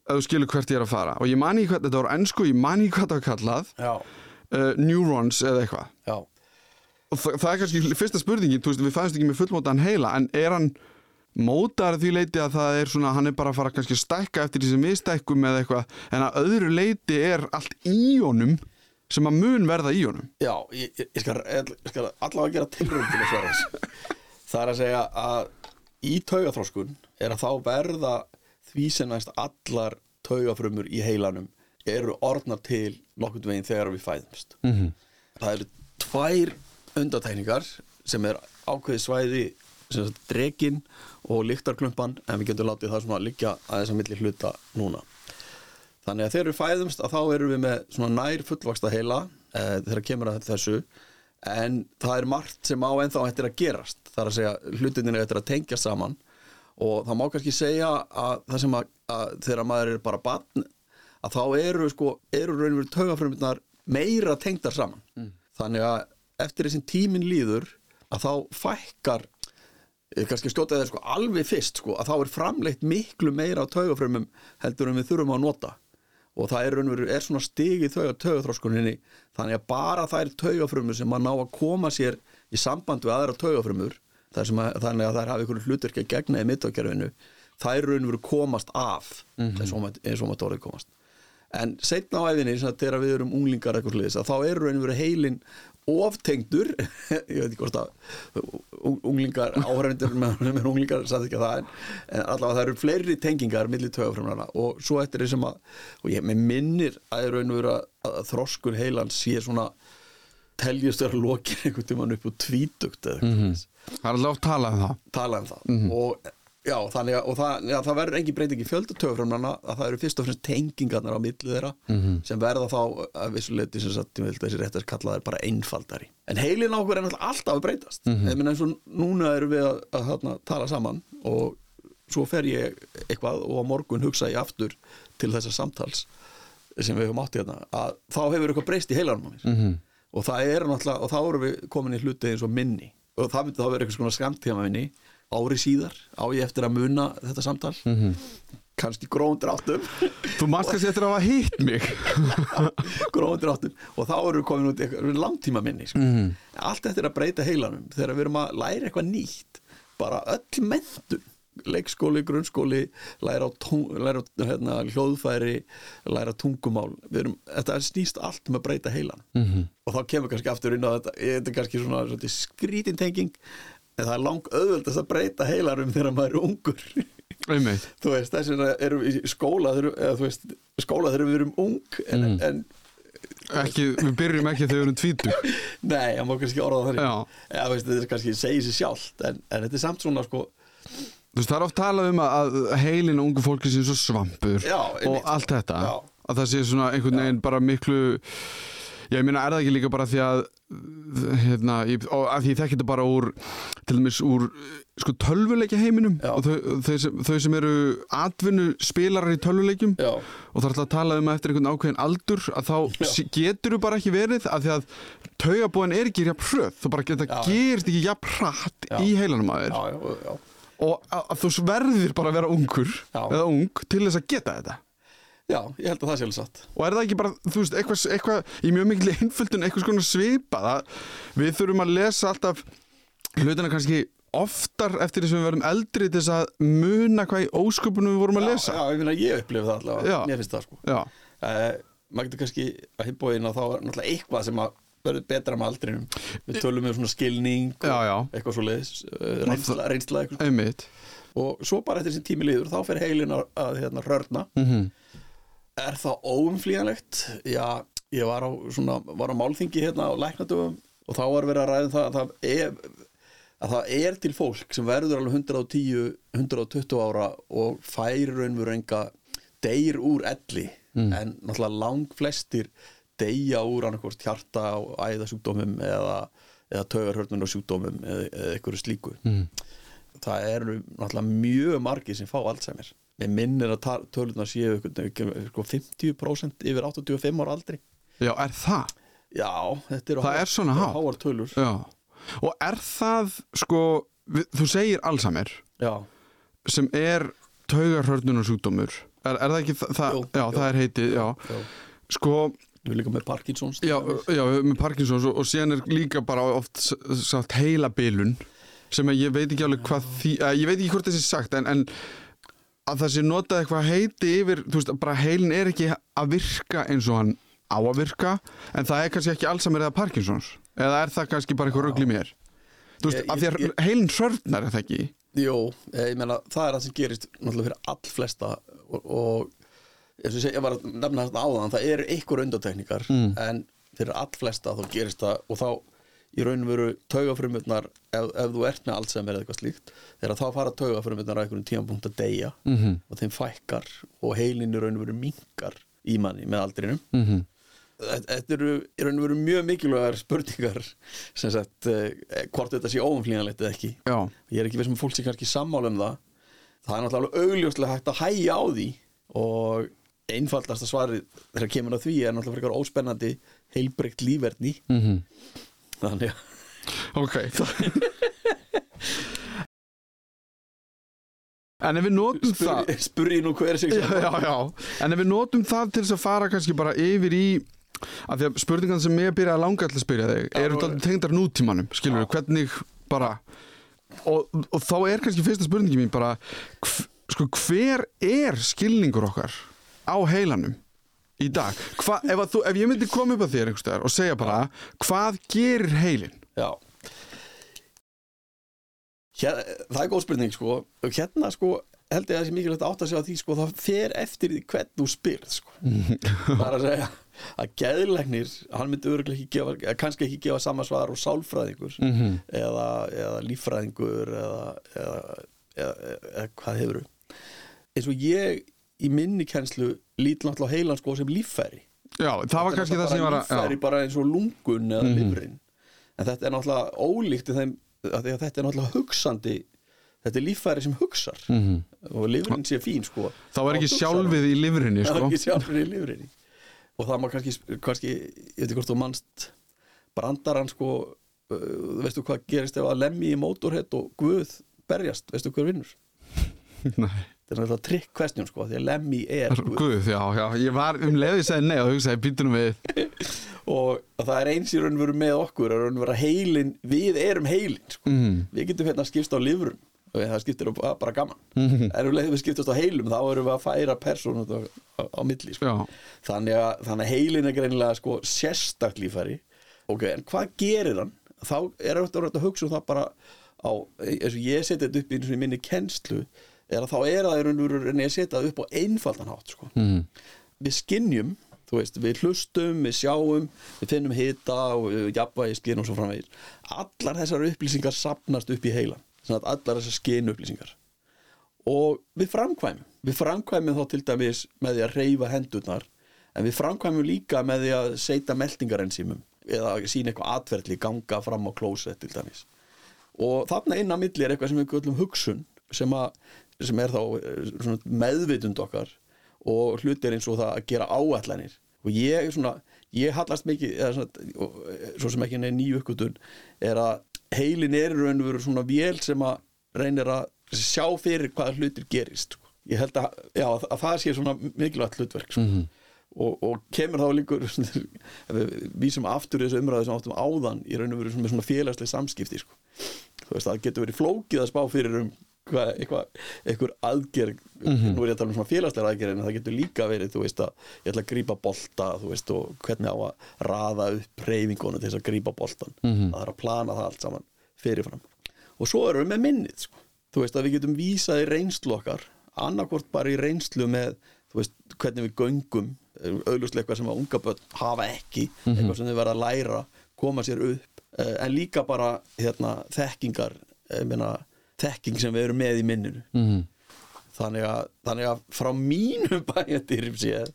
ef þú skilur hvert ég er að fara. Og ég man ekki hvað, þetta var á ennsku, ég man ekki hvað það var kallað. Uh, neurons eða eitthvað. Og það, það er kannski fyrsta spurningin þú veist, við fæðumst ekki með fullmótaðan heila en er hann mótaðar að því leiti að það er svona, hann er bara að fara kannski að stækka eftir því sem við stækkum eða eitthvað en að öðru leiti er allt í honum sem að mun verða í honum. Já, ég, ég, ég, skal, skal allavega gera tilrönd til að svara þessu. Það er að segja að í taugaþróskun er að þá verða því sem næst allar taugafrumur í heilanum eru orðnar til nokkurn veginn þegar við fæðumst. Mhm. það eru tvær undatækningar sem er ákveði svæði dregin og lyktarklumpan en við getum látið það svona liggja aðeins að milli hluta núna. Þannig að þegar við fæðumst að þá erum við með svona nær fullvaksta heila e, þegar kemur að þessu en það er margt sem á ennþá eftir að gerast. Það er að segja hlutinni eftir að tengja saman og það má kannski segja að það sem að, að þegar maður er bara barn að þá eru sko, eru raunveru taugafrömmunar meira tengdar saman. Þannig að eftir þessin tímin líður að þá fækkar eh, kannski skjóta þeir sko alveg fyrst sko að þá er framleitt miklu meira á taugafrömmum heldur en við þurfum að nota. Og það er, raunveru, er svona stig í taugaþróskuninni þannig að bara þær taugafrömmur sem að ná að koma sér í samband við aðra taugafrömmur þannig að þær hafa ykkur hluturki að gegna í mittokjörfinu þær raunveru komast af og maður- eins og maður tórið komast. En setna á svona, þegar við erum unglingar eitthvað sliðis að þá er raunveru heilin oftengdur ég veit ekki hvort að ung- unglingar áhærendur með, með unglingar satt ekki að það en, en allavega það eru fleiri tengingar millir tögafrömmurna og svo eftir því sem að og ég minnir að er raunveru að, að þroskun heilan sé svona teljust vera lokin einhvern tímann upp úr tvítugt eða eitthvað mm Það er alltaf að tala um það. Tala um það. Og já, þannig að það, já, það verður engin breyting í fjöldatöframnana að það eru fyrst og fremst tengingarnar á milli þeirra sem verða þá að vissuleiti sem sagt, ég vil þessi rétt að kalla þær bara einfaldari. En heilin á okkur er alltaf að breytast. Mm -hmm. eins og núna erum við að, að, að, að tala saman og svo fer ég eitthvað og á morgun hugsa ég aftur til þessa samtals sem við höfum átt í hérna að þá hefur eitthvað breyst í heilanum á mér. -hmm. og það er náttúrulega og þá erum við komin í hluti eins og minni. Og það myndi þá vera eitthvað svona skamtíma minni ári síðar á ég eftir að muna þetta samtal. -hmm. kannski gróðum dráttum. Þú manst kannski eftir að hafa hitt mig. Gróðum dráttum. Og þá erum við komin út í langtíma minni sko. allt eftir að breyta heilanum. Þegar við erum að læra eitthvað nýtt bara öll mentun leikskóli, grunnskóli læra á, tung, læra á hérna, hljóðfæri læra tungumál. Erum, þetta er snýst allt um að breyta heilan -hmm. og þá kemur kannski aftur inn á þetta þetta er kannski svona, svona skrítintenging en það er lang auðvöldast að breyta heilanum þegar maður er ungur. Þú veist, þess vegna erum við í skóla eða, þú veist, skóla þegar við erum ung en, Mm. en ekki, Við byrjum ekki þegar við erum tvítu nei, það má kannski orða það eða, veist, þetta er kannski segið sér sjálft en, en þetta er samt svona sko. Þú veist, það er oft talað um að heilin á ungu fólki sé svo svampur Já, og allt þetta. Já. að það sé svona einhvern veginn bara miklu Já, ég meina, er það ekki líka bara því að hérna, ég, að því ég þekki þetta bara úr til dæmis úr sko tölvuleikja heiminum Já. og þau, þau, sem, þau sem eru atvinnu spilarar í tölvuleikjum já, og það er alltaf að tala um eftir einhvern ákveðin aldur að þá getur þú bara ekki verið að því að taugabóðin er ekki jafn hröð þú bara geta Já. gerist ekki jafn hratt Já. í heilanum að þér já, já, já. og að, að þú verðir bara að vera ungur Já. eða ung til þess að geta þetta já, ég held að það sé alveg satt. Og er það ekki bara, þú veist, eitthvað, eitthvað í mjög mikil einföldun, eitthvað svona svipa það, við þurfum að lesa alltaf hlutina kannski oftar eftir þess að við verðum eldri til þess að muna hvað í ósköpunum við vorum að lesa? já, já, ég finna ég upplifið það allavega. Já. mér finnst það sko. Já, uh, maður getur kannski að himbóin að þá náttúrulega eitthvað sem að verður betra með aldrinum. Við tölum með svona skilning og Já, já. eitthvað svo leiðis reynsla, reynsla eitthvað. einmitt. Og svo bara eftir þessi tími líður þá fer heilin að, að hérna, rörna mm er það óumflýjanlegt? Já, ég var á, svona, var á málþingi hérna á læknadöfum og þá var verið að ræða það að það er, að það er til fólk sem verður alveg 110, 120 ára og fær raunveru enga deyr úr elli. En náttúrulega lang flestir deyja úr annarkvort hjarta og æðasjúkdómum eða, eða taugarhörnun og sjúkdómum eða, eða einhverju slíku. Mm. það eru náttúrulega mjög margir sem fá Alzheimer ég minnir að tölunar séu einhvern veginn, sko, 50% yfir 85 ára aldri. Já, er það? já, þetta eru háar- er háar tölur. Já, og er það sko, við, þú segir Alzheimer já, sem er taugarhörnun og sjúkdómur. Er, er það ekki, það, Jú, já, jú. það er heitið sko við líka með Parkinsons Já, já, með Parkinsons og, og síðan er líka bara oft sagt heilabilun sem að ég veit ekki alveg hvað því, ég veit ekki hvort þessi sagt en, en að það sé notað eitthvað heiti yfir, þú veist, bara heilin er ekki að virka eins og hann á að virka en það er kannski ekki Alzheimer eða Parkinsons eða er það kannski bara eitthvað rugl í mér? Þú veist, Ég- af því að ég- heilin sörnar er það ekki? Jó, ég meina það er það sem gerist náttúrulega fyrir all flesta og, og ég segi, ég var að nefna þetta áðan það eru einhver undatekníkar Mm. en fyrir allflesta þá gerist það og þá í raun og veru taugafrumutnar ef, ef þú ert með Alzheimer eða eitthvað slíkt þegar þá fara taugafrumutnar að einhverjum tímapunkt að deyja mm -hmm. og þeim fækkar og heilin í raun og veru minkar í manni með aldrinum. Mhm. Þetta þetta eru í raun og veru mjög mikilvægar spurningar sem sagt eh, hvort þetta sé óumflýjanlegt eða ekki. Já, ég er ekki veist með fólk sem kannski sammála um það. Það er náttúrulega augljóslega hægt að hægja á því og einfaldasta svarið þegar kemur að því er náttúrulega frekar óspennandi heilbreykt lífverðni mm þannig að ok. En ef við notum það spurði spurði nú hver sig já, já, já, en ef við notum það til þess að fara kannski bara yfir í af því að spurningan sem ég byrjaði að langa til að spyrja þig eru þetta tengdar nútímanum, skilur við, hvernig bara og, og þá er kannski fyrsta spurningi mín bara hv, sko, hver er skilningur okkar á heilanum í dag, Hva, ef, að þú, ef ég myndi koma upp að þér og segja bara hvað gerir heilin já. Hér, það er góð spurning sko. Hérna sko held ég að það sé mikilvægt að átta sig á því sko það fer eftir því hvern þú spyrð sko. Það er að segja að geðlegnir hann myndi örgulega ekki gefa kannski ekki gefa sama svar og sálfræðingur mm -hmm. eða, eða líffræðingur eða, eða, eða, eða hvað hefur eins og ég í minni kennslu lít náttúrulega heilan sko sem líffæri. Já, það var kannski það sem ég var að líffæri bara eins og lungun eða Mhm. lifrin. En þetta er náttúrulega ólíkt þeim, þetta er náttúrulega hugsandi þetta er líffæri sem hugsar. Mm og lifrin sé fín sko. Þá var ekki sjálfið í livrinni það er sko. ekki sjálfur í lifrinni. Og það má kannski, kannski ég veit ekki hvort þú manst brandarann sko uh, veistu hvað gerist ef að lemmi í mótorhett og guð berjast, veistu hver vinnur? Nei. Þetta er náttúrulega trikk question sko því að lemmi er guð Guð, já, já, ég var um leiði segði nei og hugsaði býtunum við og það er eins í raun og veru með okkur að raun og veru heilin, við erum heilin sko. mm. við getum hérna skipst á livrum og það skiptir bara gaman Mhm. en um leið við skiptast á heilum þá erum við að færa persónu á, á, á milli sko. Þannig, að, þannig að heilin er greinilega sko, sérstakt lífæri ok, en hvað gerir hann? þá er þetta að hugsa um það bara á, eins og ég seti þetta upp í minni kennslu er að þá er það í raun og en ég setja upp á einfaldan hátt sko. mm. við skinnjum þú veist, við hlustum, við sjáum við finnum hita og við jafnvægi skinn og svo framvegir allar þessar upplýsingar sapnast upp í að allar þessar skinn upplýsingar og við framkvæmum við framkvæmum þá til dæmis með því að reyfa hendurnar en við framkvæmum líka með því að setja meldingarensýmum eða sína eitthvað atverðli ganga fram á klósett til dæmis og þarna inn á milli er eitthvað sem við köllum hugsun sem, að, sem er þá eh, meðvitund okkar og hlutir eins og það að gera áallanir og ég svona, ég hallast mikið eða svona, eh, svo sem ekki neð nýju uppgötun er að heilin er í raun og veru svona vél sem að reynir að sjá fyrir hvaða hlutir gerist sko. ég held að, já, að það sé svona mikilvægt hlutverk sko. Mhm. og, og kemur þá líkur við vísum aftur þessu umræðu sem áttum áðan í raun og veru svona, félagsleg samskipti sko. þú veist það getur verið flókið að spá fyrir um hvað, eitthvað, aðgerð. Nú er ég að tala um svona félagslega aðgerð en það getur líka verið, þú veist að ég ætla að grípa bolta, þú veist, og hvernig á að raða upp reyfingunum til þess að grípa boltan Mhm. það er að plana það allt saman fyrirfram. Og svo erum við með minnið sko. þú veist að við getum vísað í reynslu okkar annarkvort bara í reynslu með þú veist, hvernig við göngum auðvitað eitthvað sem að unga börn hafa ekki eitthvað sem þau verða að læra koma sér upp, eh, en líka bara hérna, þekkingar þekking sem við erum með í minninu. Mm. þannig að, þannig að frá mínum bæjandýrim séð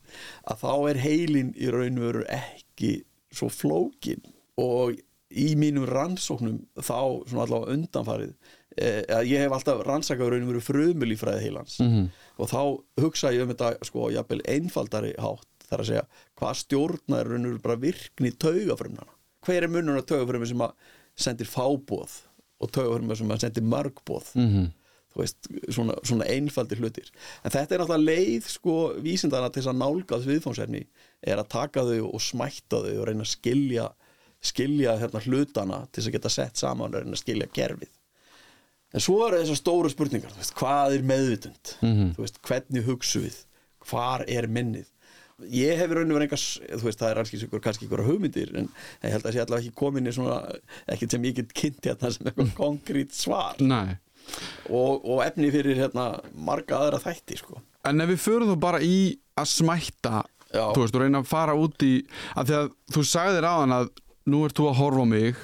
að þá er heilin í raun og veru ekki svo flókin og í mínum rannsóknum þá svona allavega undanfarið eh, að ég hef alltaf rannsakað í raun og veru frumulífræði heilans. Mhm. og þá hugsa ég um þetta sko jafnvel einfaldari hátt þar að segja hvað stjórnar raun og veru bara virkni taugafrumnana hver er munur á taugafrumni sem að sendir fábóð og taugafrumni sem að sendir mörgbóð Mhm. þú veist, svona, svona einfaldir hlutir. En þetta er náttúrulega leið sko vísindana til þess að nálgað viðfónsefni er að taka þau og smætta þau og reyna að skilja skilja hérna hlutana til þess að geta sett saman og reyna að skilja gerfið en svo eru þessar stóru spurningar veist, hvað er meðvitund? Mhm. þú veist, hvernig hugsu við? Hvar er minnið ég hef í rauninu verið einhvers þú veist, það er alls ykkur, kannski ykkur hugmyndir en ég held að sé allavega ekki komin í svona ekkert sem ég get kynnt hérna sem eitthvað konkrét svar Nei og, og efni fyrir hérna marga aðra þætti sko. En ef við förum þá bara í að smætta Já. þú veist, og reyna að fara út í að því að þú sagðir á hann að nú ert þú að horfa mig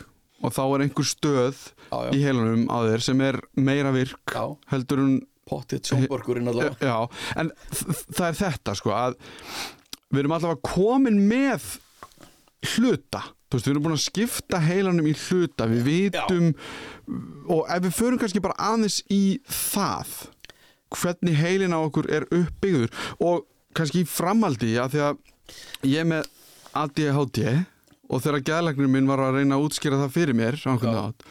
og þá er einhver stöð Já, já. í heilanum á þér sem er meira virk Já. heldur en Pottitt sjónborgurinn allavega já, en það er þetta sko að við erum allavega komin með hluta. Veist, við erum búin að skipta heilanum í hluta. Við vitum og ef við förum kannski bara aðeins í það hvernig heilin á okkur er uppbyggður og kannski í framhaldi að því að ég með ADHD og þegar gæðlagnir minn var að reyna að útskýra það fyrir mér á einhvern Já. nátt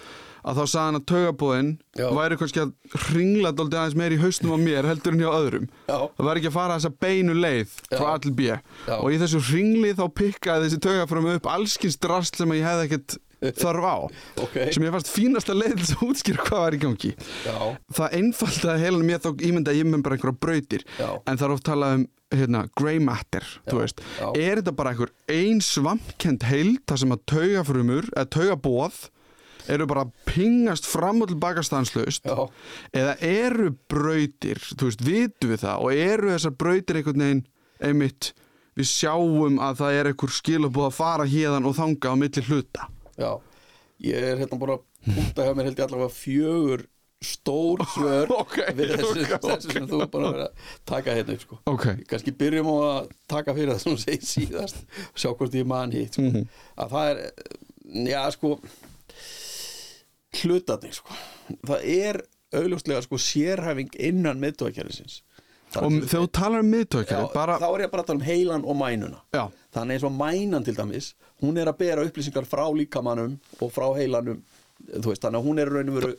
að þá sagði hann að taugabóðin væri kannski að ringla dóldi aðeins meir í hausnum á mér heldur en hjá öðrum. Já. það var ekki að fara þessa beinu leið frá Já. A til B. Já. og í þessu ringli þá pikkaði þessi taugafram upp allskins drast sem ég hefði ekkert þarf á. Ok. sem ég fannst fínasta leið til að útskýra hvað var í gangi. Já, það einfaldaði heilanum ég þá ímynda að ég með bara einhverja brautir. En það er oft talað um hérna, grey matter er þetta bara einhver ein svampkend heild þar sem að taugafrumur eða taugabóð eru bara að pingast fram og tilbaka stanslaust Já. eða eru brautir þú veist, vitum við það og eru þessar brautir einhvern veginn einmitt við sjáum að það er einhver skilabúð að fara hérðan og þanga á milli hluta já Ég er hérna bara að punta hjá mér held ég allavega fjögur stór svör Ok, við þessu, ok, þessu sem þú er bara að vera að taka hérna upp sko. kannski byrjum á að taka fyrir það sem þú segir síðast og sjá hvort ég man hitt sko. að það er, já sko hlutatni sko. Það er augljóslega sko sérhæfing innan miðtókjærisins og þegar þú talar um miðtökjari bara, þá er ég bara að tala um heilan og mænuna. Já, þannig eins og mænan til dæmis hún er að bera upplýsingar frá líkamannum og frá heilanum veist, þannig að hún er raun og veru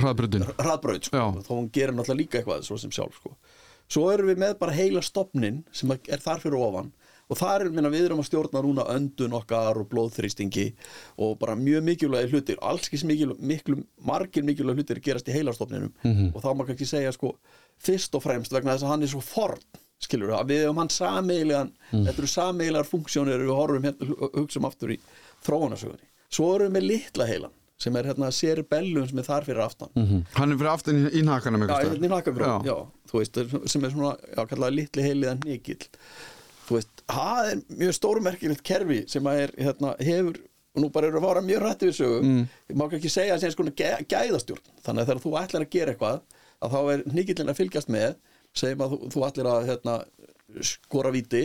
hraðbrutin hraðbraut sko, Já. þó hún gerir náttúrulega líka eitthvað svo sem sjálf sko. svo erum við með bara heila stopnin sem er þar fyrir ofan og þar er minna við erum að stjórna núna öndun okkar og blóðþrýstingi og bara mjög mikilvægi hlutir alls ekki mikil, miklu, margir mikilvægi hlutir gerast í heilastofninum Mhm. og þá má kannski segja sko fyrst og fremst vegna þess að hann er svo forn skilur við, að við hefum hann sameigilegan Mhm. þetta eru sameigilegar funksjónir við horfum hérna, hugsaum aftur í þróunarsögunni svo erum við með litla heilan sem er hérna cerebellum sem er þar fyrir aftan mm hann er fyrir aftan í, nakanum Já, hérna í Já. já. þú veist, sem er svona, já, þú veist, það er mjög stórmerkilegt kerfi sem að er, hérna, hefur og nú bara eru að fara mjög rætti við sögu mm. ég má ekki segja að það er svona gæ, gæðastjórn þannig að þegar þú ætlar að gera eitthvað að þá er nikillin að fylgjast með segjum að þú, þú ætlir að hérna, skora viti,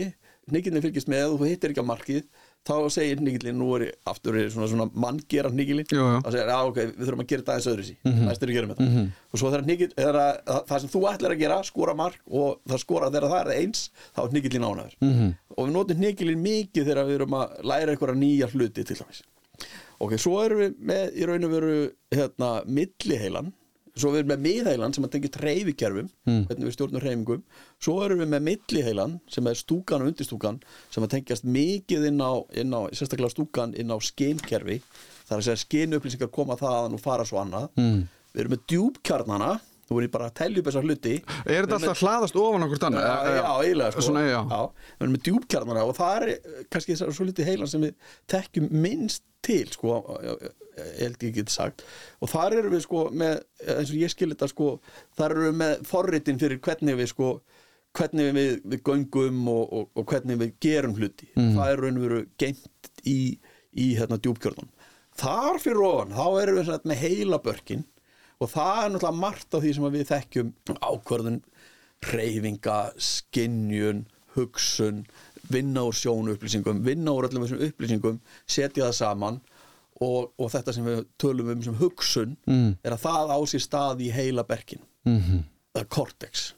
nikillin fylgjast með og þú hittir ekki að markið þá segir nikillin, nú er ég aftur er svona, svona manngera jú. þá segir, já ok, við þurfum að gera þetta aðeins öðru sí næst er að gera þetta. Og svo þegar að, það sem þú ætlar að gera skora mark og það skora þegar það er eins þá er nikillin ánæður -hmm. og við notum nikillin mikið þegar við erum að læra einhverja nýja hluti til dæmis. Ok, svo erum við með í raun og veru hérna, milliheilan svo erum við með miðheilan sem að tengja treyfikerfum mm. hvernig við stjórnum hreyfingum svo erum við með milliheilan sem er stúkan og undirstúkan sem að tengjast mikið inn á, inn á sérstaklega stúkan inn á skinkerfi það er að segja skinupplýsingar koma þaðan og fara svo annað mm. við erum með djúpkjarnana þú erum bara að telja upp þessar hluti. Er þetta alltaf hlaðast ofan okkur stanna? Já, já, eiginlega sko. Svona, já. við erum með djúpkjarnana og það er eh, kannski þessar svo litið heilan sem við tekjum minnst til sko, ég held ég geti sagt. Og þar erum við sko með eins og ég skil þetta sko, þar erum við með forritin fyrir hvernig við sko hvernig við, við göngum og, og, og hvernig við gerum hluti. Það er raun og veru geimt í, í hérna djúpkjörnum þar fyrir ofan, þá erum við með heila börkin og það er náttúrulega margt af því sem við þekkjum ákvörðun reyfinga, skinjun hugsun, vinna úr sjónu upplýsingum, vinna úr öllum þessum upplýsingum setja það saman og, og þetta sem við tölum um sem hugsun Mm. er að það á sér stað í heila berkin Mhm. það er cortex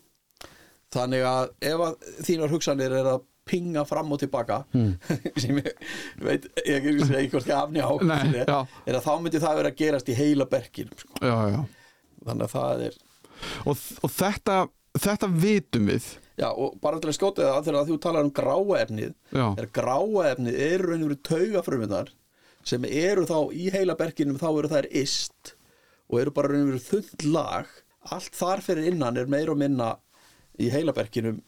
þannig að ef að þínar hugsanir er að pinga fram og tilbaka sem ég veit ég ekki segja hvort ég afni á Mm. Nei, já. er að þá myndi það vera að gerast í heila berkinum sko. já, já. þannig að það er Og, og þetta, þetta vitum við Já, og bara til að skjóta það þegar þú talar um gráa efnið Já. er gráa efnið eru veru taugafrumunar sem eru þá í heila berginum þá eru þær ist og eru bara veru þund lag allt þar fyrir innan er meira og minna í heila berginum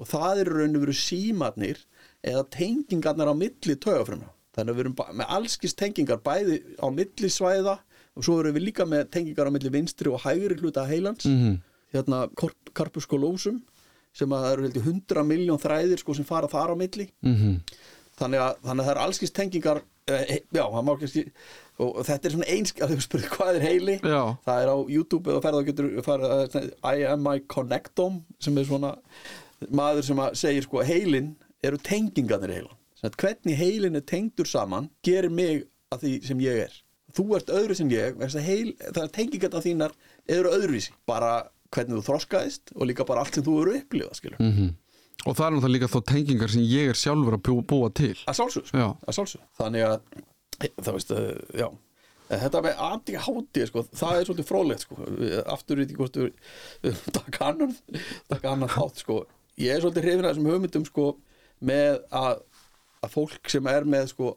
og það eru raun og veru símatnir eða tengingarnar á milli taugafrumna þannig að við erum með allskist tengingar bæði á milli svæða og svo erum við líka með tengingar á milli vinstri og hægri hluta heilans Mhm. hérna korp, karpuskolósum sem að það eru heldur 100 miljón þræðir sko sem fara þar á milli Mhm. þannig að, þannig að það er allskist tengingar eh, já, það má kannski og, og þetta er svona einsk að þau spurði hvað er heili Já. það er á YouTube eða ferða getur farið að I am my connectome sem er svona maður sem segir sko heilin eru tengingarnir heilan hvernig heilin er tengdur saman gerir mig að því sem ég er. Þú ert öðru sem ég heil, það er tengingarna þínar eru öðruvísi. Bara hvernig þú þroskaðist og líka bara allt sem þú eru upplifað skilur Mhm. Og það er náttúrulega líka þá tengingar sem ég er sjálfur að bú- búa til. Að sjálfsög, sko. Að sjálfsög þannig að það veist, já. Þetta með ADHD, sko, það er svolítið fróðlegt, sko, Við- aftur veit ég hvort við við taka annan, taka annan þátt, sko, ég er svolítið hrifin að þessum hugmyndum, sko, með að, að fólk sem er með, sko,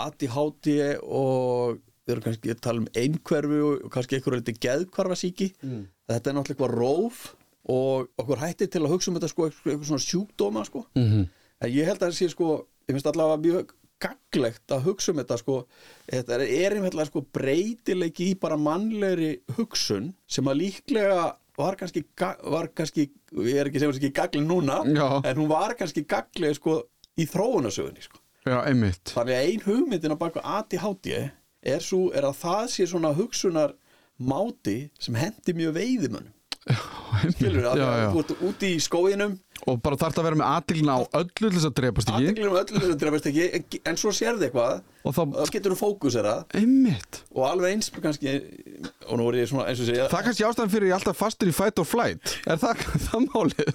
ADHD og við erum kannski að tala um einhverfu og kannski einhverju litið geðkvarfasíki, mm. þetta er náttúrulega eitthvað róf og okkur hætti til að hugsa um þetta, sko, eitthvað svona sjúkdóma, sko, Mhm. En ég held að það sé sko, ég finnst allavega mjög gaglegt að hugsa um þetta sko, þetta er, er einhverlega sko breytileiki í bara mannlegri hugsun sem að líklega var kannski, var kannski ég er ekki að segja þessi ekki gagli núna Já. en hún var kannski gagleg sko í þróunasögunni sko. Já, einmitt Þannig að ein hugmyndin á baku ADHD er, svo, er að það sé svona hugsunar máti sem hendi mjög veiðimönnum skilur að já. þú ert úti í skóginum. Og bara þarf að vera með aðtilina á öllu til þess að drepast ekki. Aðdeglum öllu þessu drefast ekki en- en svo sérði eitthvað Og þá, þá getur þú fókusera einmitt. Og alveg eins kannski og nú er ég svona eins og segja Það kannski ástæðan fyrir ég alltaf fastur í fight or flight. Er það, það málið?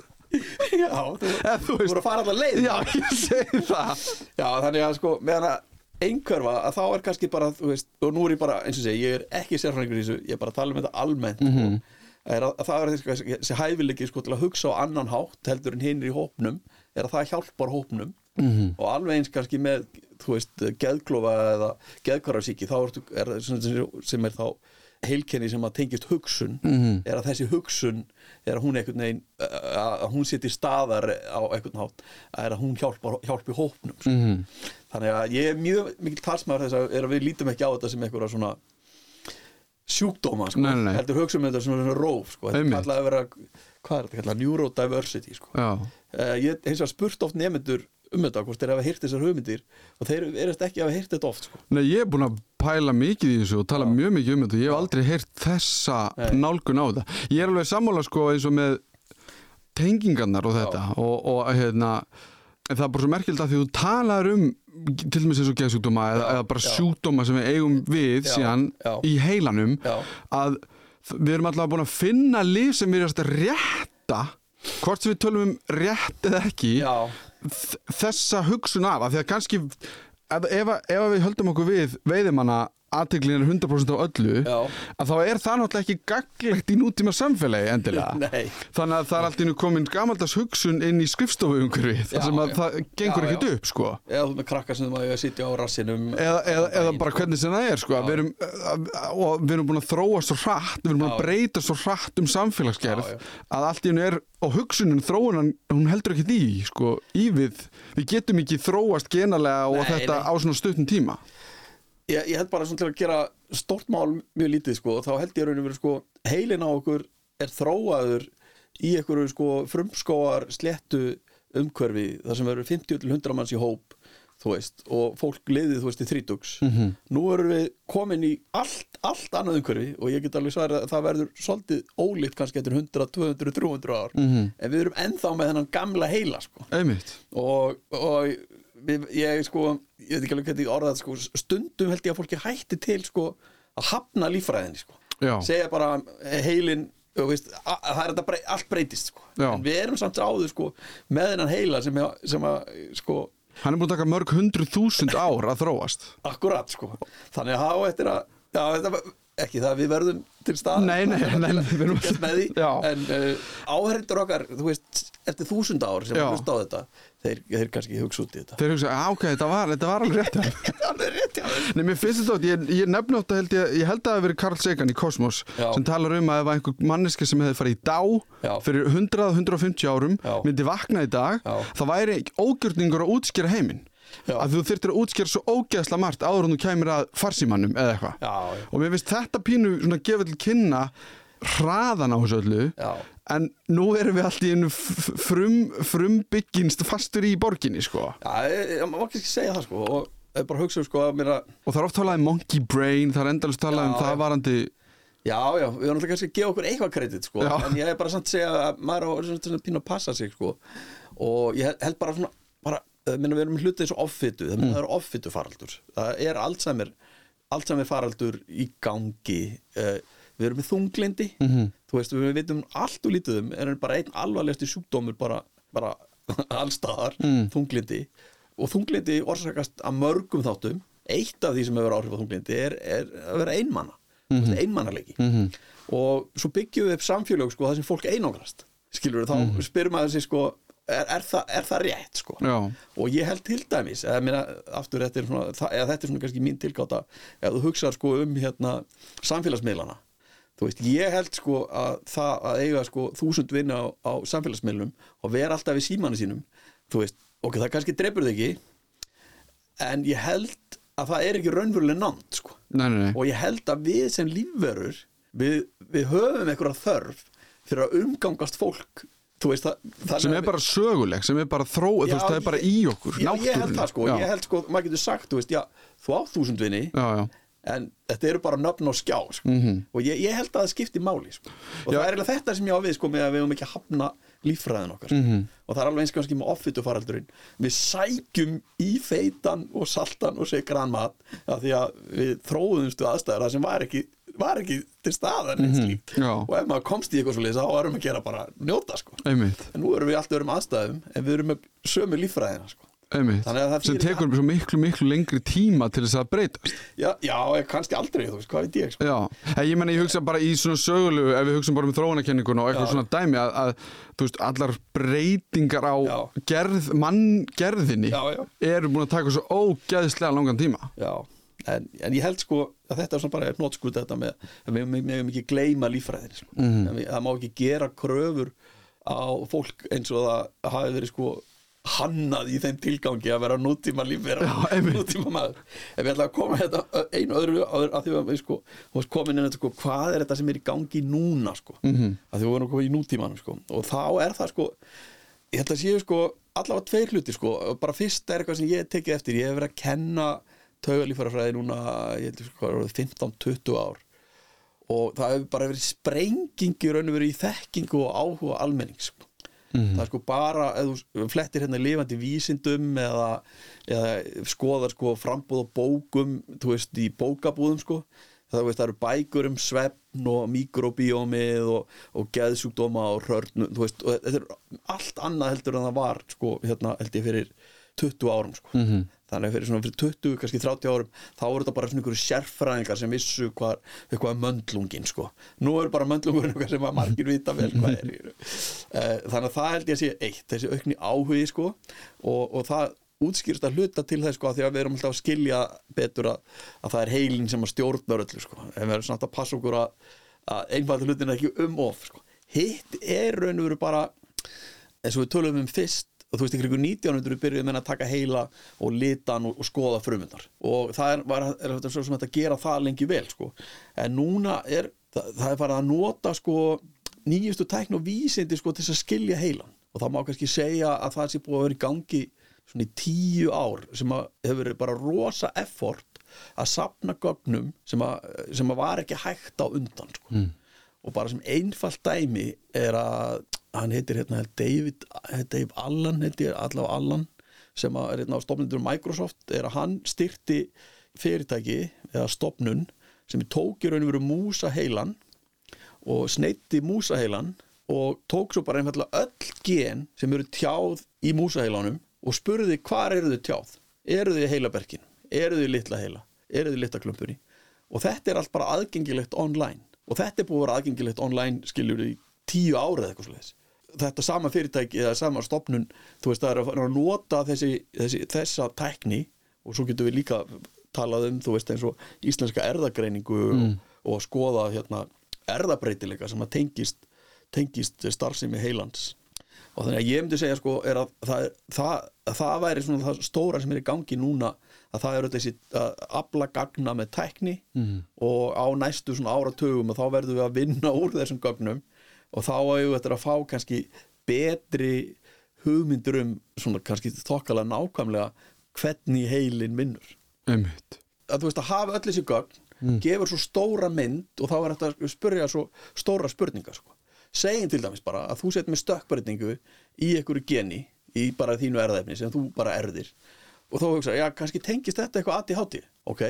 já, þú, Eða, þú veist voru að fara allar leið. Já, ég segi það. Já, þannig að sko meðan að einhverfa að þá er kannski bara þú veist, og nú er ég bara, eins og segi, ég er ekki sérfræðingur í þessu, ég er bara að tala um þetta almennt Mhm. sko, er að, að það er þessi, hæfileiki sko til að hugsa á annan hátt heldur en hinn í hópnum er að það hjálpar hópnum Mhm. og alveg eins kannski með þú veist, geðklofa eða geðkvarafsíki þá er svona sem er þá heilkenni sem að tengist hugsun Mhm. er að þessi hugsun er að hún einhvern veginn að hún seti staðar á einhvern hátt er að hún hjálpar, hjálpi hópnum sko. Mhm. þannig að ég er mjög mikil talsmaður þess að, er að við lítum ekki á þetta sem einhverja svona sjúkdóma sko. Nei, nei, heldur hugsa um þetta sem svona róf sko. þetta er Einmitt. kallað að vera hvað er þetta kallað, neurodiversity sko. Já, uh, ég hef hins vegar spurt oft nefnendur um þetta hvort þeir hafa heyrt þessar hugmyndir og þeir erist ekki að hafa heyrt þetta oft sko. Nei, ég er búin að pæla mikið í þessu og tala mjög mikið um þetta Ég hef aldrei heyrt þessa Nei. nálgun á þetta Ég er alveg sammála sko eins og með tengingarnar og þetta og, og hérna það er bara svo merkild að því þú talar um til dæmis eins og geðsjúkdóma eða, eða bara sjúkdóma sem við eigum við síðan í heilanum að við erum allavega búin að finna líf sem við erum að rétta hvort sem við tölum um rétt eða ekki þessa hugsun af, af því að kannski ef, ef, ef við höldum okkur við veiðimanna aðteglin er 100% á öllu já, að þá er það náttúrulega ekki gaglegt í nútíma samfélagi endilega. Nei. Þannig að það er alltaf komin gamaldags hugsun inn í skrifstofu umhverfið þar sem að já. það gengur ekkert upp sko. Eða þú með krakka sem þú maður að sitja á rassinum. Eða, eða, eða bara hvernig sem það er sko. Við erum, við erum búin að þróa svo hratt við erum búin að breyta svo hratt um samfélagsgerð Já, að allt í hennu er og hugsunin þróunan, hún heldur ekki í sko, í við, við getum ekki þróast genalega og Nei, þetta nei. á svona stuttum tíma ég, ég held bara svona til að gera stort mál mjög lítið sko, þá held ég raun og verið sko, heilin á okkur er þróaður í einhverju sko frumskóar sléttu umhverfi þar sem verður 50 til 100 manns í hóp þú veist, og fólk liðið þú veist í þrítugs Mhm. nú erum við komin í allt, allt annað umhverfi og ég get alveg svarið að það verður svolítið ólíkt kannski eftir 100, 200, 300 ár Mhm. en við erum ennþá með þennan gamla heila sko einmitt og, og ég sko ég veit ekki alveg hvernig ég orða þetta sko stundum held ég að fólki hætti til sko að hafna líffræðinni sko. Já. segja bara eh, heilin veist, að, að það er þetta brey, allt breytist sko. En við erum samt áður sko með þennan heila sem, að- sem að sko hann er búin að taka mörg hundruð þúsund ár að þróast. Akkurat sko. Þannig að hafa eftir að já, þetta, ekki það að við verðum til stað Nei, nei, nei, við en uh, áherindur okkar þú veist, eftir þúsund ár sem hlusta á þetta þeir, þeir kannski hugsa út í þetta þeir hugsa, "Ah, ok, þetta var, þetta var alveg rétt hjá þeim." Það er alveg rétt já Nei, mér finnst þetta átt, ég, ég nefni átt að held ég, ég held að það hafi verið Carl Sagan í Kosmos Já. sem talar um að ef einhver manneski sem hefði farið í dá Já. fyrir 100-150 árum Já. myndi vakna í dag það væri ógjörningur að útskýra heiminn Já. að þú þyrftir að útskýra svo ógeðsla margt áður en þú kæmir að farsímanum eða eitthvað og mér finnst þetta pínu svona gefa til kynna hraðan á þessu öllu já, en nú erum við allt í einu frum, frumbygginst fastur í borginni sko já, maður ekki segja það sko og bara hugsa um sko að mér að og það er oft talað um monkey brain það er endalist talað um það varandi Já, já, við erum alltaf kannski að gefa okkur eitthvað kredit sko, Já. en ég er bara samt að segja að maður á svona, pínu að passa sig sko og ég held- bara svona bara, uh, minna, við erum hlutið eins og offitu Mm. það er offitu faraldur það er Alzheimer, Alzheimer faraldur í gangi uh, við erum með þunglindi Mhm. -hmm. þú veist, við vitum allt og lítið um er bara einn alvarlegasti sjúkdómur bara, bara allstaðar Mm. þunglindi og þunglindi orsakast að mörgum þáttum eitt af því sem hefur áhrif á þunglindi er, er að vera einmanna mm Mhm. -hmm. einmannalegi -hmm. og svo byggjum við upp samfélög sko, það sem fólk einangrast skilur við, þá mm -hmm. spyrum maður sig sko, er, er, það, er það rétt sko já, og ég held til dæmis eða, meina, aftur, þetta er svona, það, eða þetta er svona kannski mín tilgáta ef þú hugsar sko um hérna, samfélagsmiðlana þú veist, ég held sko að það að eiga sko þúsund vinna á, á samfélagsmiðlunum og vera alltaf við símanu sínum þú veist, ok, það kannski dreipur þig ekki en ég held að það er ekki raunveruleg námt sko. Nei, nei, nei. Og ég held að við sem lífverur við, við höfum einhverja þörf fyrir að umgangast fólk þú veist það, sem er bara söguleg, sem er bara þróð, þú Já, veist, það er bara í okkur já, ég held það sko, já. ég held sko maður getur sagt, þú veist, já, þú átt þúsund vinni já, já, en þetta eru bara nöfn og skjá sko. Mhm. og ég, ég held að það skipti máli sko. og Já. það er þetta sem ég á við sko, með að við höfum ekki að hafna líffræðin okkar sko. Mhm. og það er alveg eins kannski með offitu faraldurinn við sækjum í feitan og saltan og segran mat af því að við þróðumstu aðstæður það sem var ekki, var ekki til staðar mm. Já. og ef maður komst í eitthvað svo leys þá varum að gera bara njóta sko. en nú erum við allt öðrum aðstæðum en við erum með sömu líffræðina sem tekur svo miklu, miklu lengri tíma til þess að breytast já, já, kannski aldrei, þú veist, hvað veit ég sko. Já, en ég menna ég hugsa bara í svona sögulegu ef við hugsa bara um þróunarkenninguna og eitthvað Já. svona dæmi að, að þú veist, allar breytingar á gerð, manngerðinni eru búin að taka svo ógeðslega langan tíma Já, en, en ég held sko að þetta er svona bara hnótskut þetta með að við megum ekki gleyma líffræðinni sko. Mm. það má ekki gera kröfur á fólk eins og það hafi verið sko hannað í þeim tilgangi að vera nútíma einmitt. nútíma maður ef við ætla að koma þetta einu öðru að því að sko komin inn þetta sko hvað er þetta sem er í gangi núna sko mm. -hmm. að því við vorum komið í nútímanum sko og þá er það sko ég held að séu sko allavega tveir hluti sko bara fyrst er eitthvað sem ég tekið eftir ég hef verið að kenna taugalífarafræði núna ég held sko 15-20 ár og það hefur bara verið sprenging í raun og verið í þekkingu og áhuga almennings sko. Það er sko bara ef þú flettir hérna lifandi vísindum eða, eða skoðar sko frambúð á bókum þú veist í bókabúðum sko það, veist, það eru bækur um svefn og mikrobiómið og, og geðsjúkdóma og hörn þú veist, og þetta er allt annað heldur en það var sko, hérna held ég fyrir 20 árum sko. -hmm. Þannig fyrir svona fyrir 20, kannski 30 árum þá voru þetta bara svona einhverju sérfræðingar sem vissu hvað, hvað er möndlungin sko. nú er bara möndlungurinn eitthvað sem að margir vita vel hvað er Eh, þannig að það held ég að sé eitt þessi aukni áhugi sko, og, og það útskýrst að hluta til þess sko, að því að við erum alltaf að skilja betur að, að það er heilin sem að stjórnar öllu sko. en við erum samt að passa okkur að, að einfaldur hlutin ekki um of sko. hitt er raun og veru bara eins og við tölum um fyrst og þú veist ykkur 1900 byrjuðum við að taka heila og litan og, og skoða frumundar og það er, var, er þetta svo sem þetta gera það lengi vel sko. en núna er það, það er farið að nota sko nýjustu tækn og vísindi sko til að skilja heilan og það má kannski segja að það sé búið að vera í gangi svona í tíu ár sem að hefur verið bara rosa effort að sapna gögnum sem að, sem að var ekki hægt á undan sko. mm. og bara sem einfalt dæmi er að hann heitir hérna David, Dave Allen heitir allavega Allen sem er hérna á stofnundur Microsoft er að hann styrti fyrirtæki eða stofnun sem tók í raun og veru músa heilan og sneitti músaheilan og tók svo bara einfallega öll gen sem eru tjáð í músaheilanum og spurði hvar eru þau tjáð? Eru þau í heilaberkin, eru þau í litla heila? Eru þau í litla klumpunni og þetta er allt bara aðgengilegt online. Og þetta er búið að vera aðgengilegt online skiljur í tíu árið eitthvað svoleiðis þetta sama fyrirtæki eða sama stopnun þú veist það er að, að nota þessi, þessi, þessa tækni og svo getum við líka talað um þú veist eins og íslenska erðagreiningu og, og skoða hérna erðabreitileika sem að tengist tengist starfsemi heilans. Og þannig að ég myndi segja sko er að það, það, það væri svona það stóra sem er í gangi núna að það eru þessi að afla gagna með tekni Mhm. og á næstu svona áratugum og þá verðum við að vinna úr þessum gögnum og þá við þetta að fá kannski betri hugmyndur um svona kannski þokkalega nákvæmlega hvernig heilin vinnur. Einmitt. Að þú veist að hafa öll þessi gögn gefur svo stóra mynd og þá er þetta að spyrja svo stóra spurningar sko. segjum til dæmis bara að þú sett með stökkbreytingu í einhverju geni í bara þínu erðefni sem þú bara erðir og þá hugsa, já kannski tengist þetta eitthvað aðti hátti, ok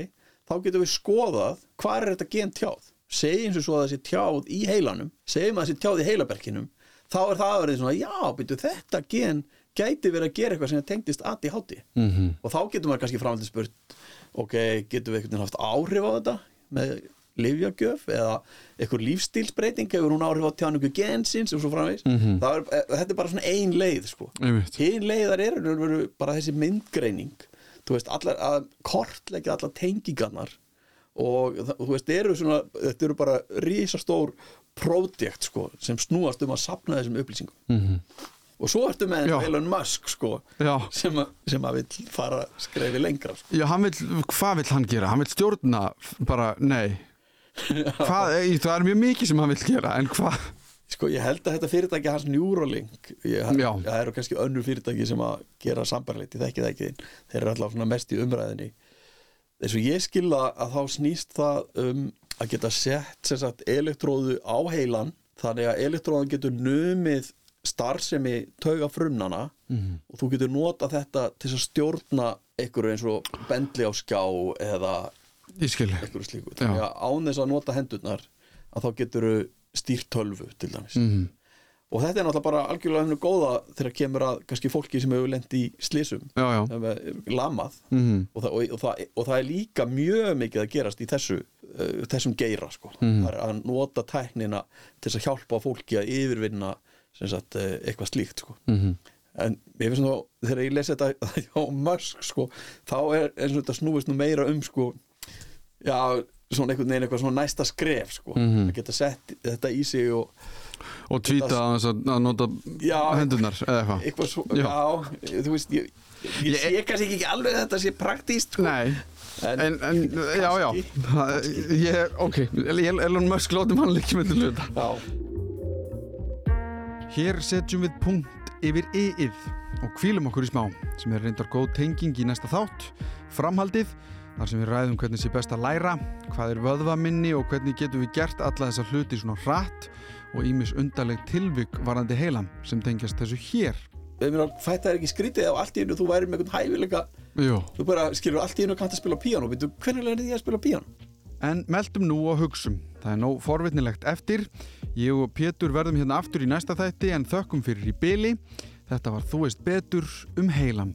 þá getum við skoðað hvað er þetta gen tjáð segjum svo svo að þessi tjáð í heilanum segjum að þessi tjáð í heilaberkinum þá er það að verið svona, já, byrju þetta gen gæti verið að gera eitthvað sem tengdist aðti hátti mm -hmm. og þá getur maður kannski framhaldið spurt ok, getur við veginn haft áhrif á þetta með livjagjöf eða einhver lífstílsbreyting hefur hún áhrif á tjáningu gensins og svo framvegis Mhm. það er, eh, þetta er bara svona ein leið sko. hinn leiðar veru bara þessi myndgreining þú veist, allar að kortleggja allar tengingarnar og það- þú veist, eru svona þetta eru bara risastór pródjekt sko, sem snúast um að sapna þessum upplýsingum mm og svo ertu með. Elon Musk sko, sem, að, sem að vill fara skrefi lengra sko. já, hann vill, hvað vill hann gera? Hann vill stjórna bara, nei hvað, það er mjög mikið sem hann vill gera en hvað? Sko ég held að þetta fyrirtæki hans Neuralink það eru kannski önnur fyrirtæki sem að gera sambarleitt, ég þekki það ekki þeir eru alltaf mest í umræðinni þess að ég skilða að þá snýst það um að geta sett sagt elektróðu á heilan þannig að elektróðan getur numið starfsemi tauga frumnana Mhm. og þú getur nota þetta til að stjórna einhverju eins og bendli á skjá eða einhverju slíku. Þannig að án þess að nota hendurnar að þá getur stýrt tölvu til dæmis. Mm og þetta er náttúrulega bara algjörlega hennu góða þegar kemur að kannski fólki sem hefur lent í slísum lamað mm og það, og, og, það, og það er líka mjög mikið að gerast í þessu uh, þessum geira sko. Mhm. það er að nota tæknina til að hjálpa fólki að yfirvinna sagt, uh, eitthvað slíkt sko. -hmm. en ég finnst nú þegar ég lesi þetta á Musk sko, þá er eins og þetta snúist nú meira um sko, já, svona einhvern veginn eitthvað svona næsta skref sko, Mhm. að geta sett þetta í sig og Og tvíta að, að nota Já. hendurnar eða eitthvað. eitthvað svo, Já. já, þú veist ég, ég, sé kannski ekki alveg að þetta sé praktíst sko. Nei, en, en, en já, já. Það- ég, Ok, Elon Musk látum hann líka með til hluta. Já, Hér setjum við punkt yfir yið og kvílum okkur í smá sem er reyndar góð tenging í næsta þátt. Framhaldið, þar sem við ræðum hvernig sé best að læra, hvað er vöðvaminni og hvernig getum við gert alla þessa hluti svona hratt og ímis undarleg tilvik varandi heilan sem tengjast þessu hér. Að fætta er ekki skrítið og allt í einu þú væri með einhvern hæfileika. Jú. þú bara skilur allt í einu kannt að spila píano veitu, hvernig lærið ég að spila píano? En meldum nú og hugsum, það er nóg forvitnilegt eftir. Ég og Pétur verðum hérna aftur í næsta þætti en þökkum fyrir í byli þetta var Þú veist betur um heilan